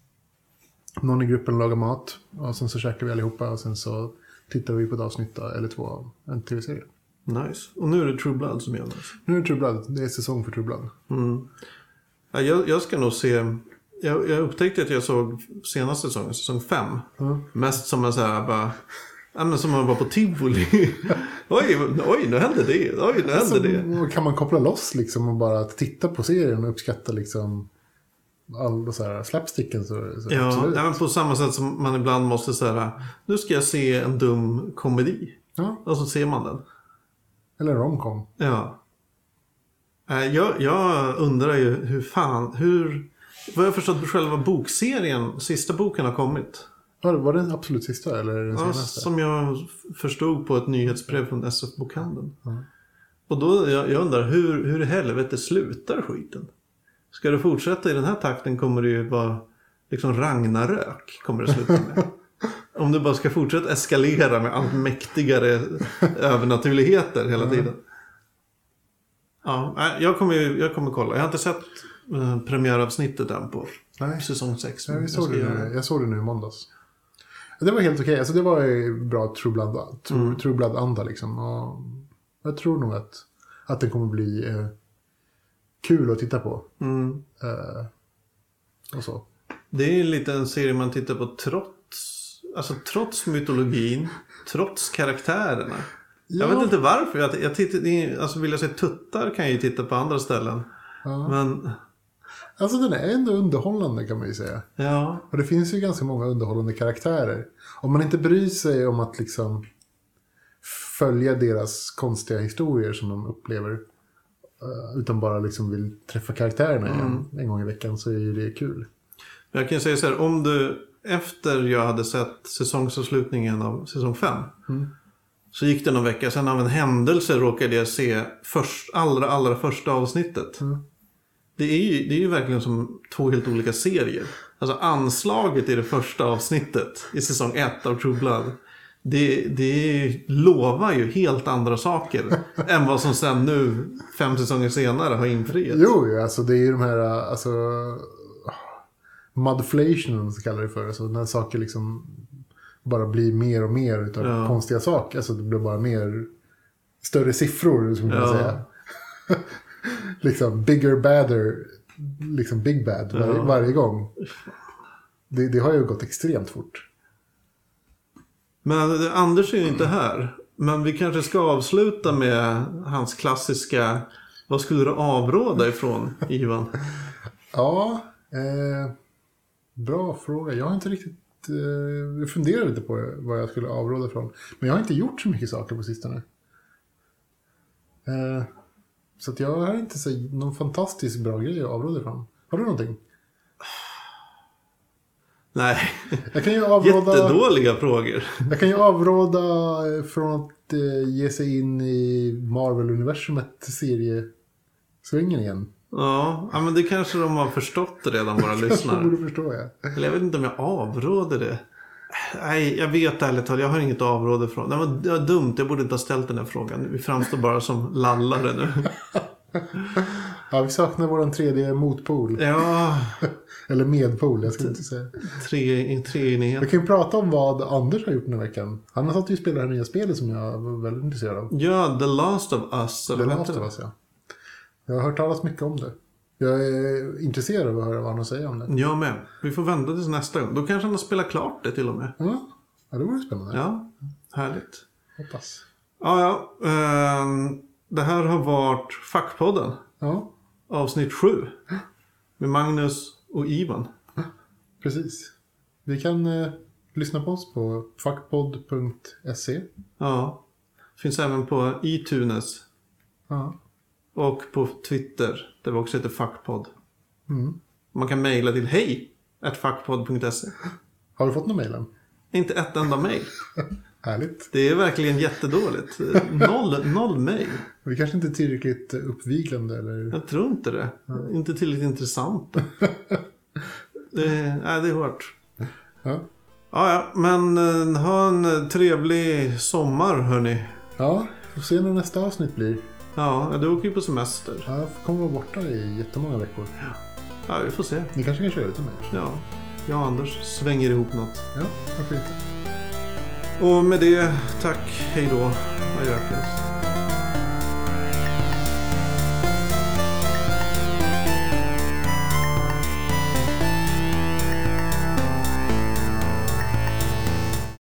Någon i gruppen lagar mat. Och sen så käkar vi allihopa och sen så tittar vi på ett avsnitt eller två av en tv-serie. Nice. Och nu är det True Blood som gäller. Nu är det True Blood. Det är säsong för True Blood. Ja, jag, jag ska nog se... Jag, jag upptäckte att jag såg senaste säsongen, säsong 5. Mest som en så här bara... Ja, men som man var på tivoli. oj, oj, nu hände det. Oj, nu hände det. Så kan man koppla loss liksom och bara titta på serien och uppskatta liksom all så här slapsticken så, så Ja, absolut. ja, på samma sätt som man ibland måste säga nu ska jag se en dum komedi. Ja, Och så ser man den. eller romcom. Ja. Eh, Jag, jag undrar ju hur fan, hur... Vad jag förstått själva bokserien, sista boken har kommit. Var, det den absolut sista eller den Ja, senaste? som jag förstod på ett nyhetsbrev från SF-bokhandeln. Och då, jag, jag undrar, hur, hur i helvete slutar skiten? Ska det fortsätta i den här takten kommer det ju vara liksom Ragnarök kommer det sluta med. Om det bara ska fortsätta eskalera med allt mäktigare övernaturligheter hela tiden. Ja, nej, jag kommer, jag kommer kolla. Jag har inte sett eh, premiäravsnittet än på Nej. säsong 6. Ja, vi såg det nu, jag såg det nu i måndags. Det var helt okej. Alltså, det var ju bra True Blood, True, Mm. True Blood-anda liksom. Och jag tror nog att, att den kommer bli eh, kul att titta på. Mm. Eh, och så. Det är lite en serie man tittar på trots, alltså trots mytologin, trots karaktärerna. Jag Ja. vet inte varför. Jag, jag tittar, alltså vill jag se tuttar kan jag ju titta på andra ställen. Ja. Men Alltså den är ändå underhållande kan man ju säga. ja, Och det finns ju ganska många underhållande karaktärer. Om man inte bryr sig om att liksom följa deras konstiga historier som de upplever. eh, Utan bara liksom vill träffa karaktärerna igen en gång i veckan så är ju det kul. jag kan säga så här. Om du efter jag hade sett säsongsavslutningen av säsong 5. Så gick det någon vecka, sen av en händelse råkade jag se först, allra, allra första avsnittet. Det, är ju, det är ju verkligen som två helt olika serier. Alltså anslaget i det första avsnittet i säsong 1 av True Blood. Det, det lovar ju helt andra saker än vad som sen nu, fem säsonger senare, har infriats. Jo, alltså det är ju de här, alltså... Mudflation, så kallar det för. Alltså när saker liksom bara blir mer och mer utav Ja. konstiga saker. Alltså det blir bara mer större siffror, skulle man Ja. säga. Liksom bigger, badder, liksom big bad var, Ja. varje gång. Det, det har ju gått extremt fort. Men Anders är ju inte här. Men vi kanske ska avsluta med hans klassiska Vad skulle du avråda ifrån, Ivan? Ja, eh, bra fråga. Jag har inte riktigt... Eh, jag funderar lite på vad jag skulle avråda från. Men jag har inte gjort så mycket saker på sistone. Eh, så att jag har inte så, någon fantastiskt bra grej att avråda ifrån. Har du någonting? Nej, Jag kan ju avråda, jättedåliga frågor. jag kan ju avråda eh, från att eh, ge sig in i Marvel-universumet seriesvängen igen. Ja, ja, men det kanske de har förstått redan, våra lyssnare. borde förstå jag. Eller jag vet inte om jag avråder det. Nej, jag vet ärligt talat, jag har inget att avråda ifrån. Det var, det var dumt, jag borde inte ha ställt den här frågan. Vi framstår bara som lallare nu. Ja, vi saknar vår tredje motpol. Ja, Eller medpol, jag ska inte säga. tre, treenighet. Vi kan ju prata om vad Anders har gjort den här veckan. Han har satt och spelat det här nya spelet som jag var väldigt intresserad av. Ja, The Last of Us. The Last of? Us, ja. Jag har hört talas mycket om det. Jag är intresserad av att höra vad han har att säga om det. Jag med. Vi får vänta tills nästa gång. Då kanske han har spelat klart det till och med. Ja, ja det vore spännande. Ja, härligt. Hoppas. Ja, ja. ehm, det här har varit Fackpodden. Ja, Avsnitt 7. Med Magnus och Ivan. precis. Vi kan eh, lyssna på oss på fuckpod.se. Ja. Finns även på iTunes. Ja. Och på Twitter. Där vi också heter Fackpodd. Mm. Man kan mejla till hej fackpodd.se. Har du fått någon mejl än? Inte ett enda mejl. Härligt. Det är verkligen jättedåligt. Noll, noll mejl. Vi kanske inte är tillräckligt uppviglande eller... Jag tror inte det. Inte tillräckligt intressant. det, nej, det är hårt. Ja. Ja, ja, men eh, ha en trevlig sommar hörni. Ja, får se när nästa avsnitt blir. Ja, du åker ju på semester. Jag kommer vara borta i jättemånga veckor. Ja, vi får se. Ni kanske kan köra lite mer? Ja, jag och Anders svänger ihop något. Ja, varför inte? Och med det, tack, hej då, adjökes.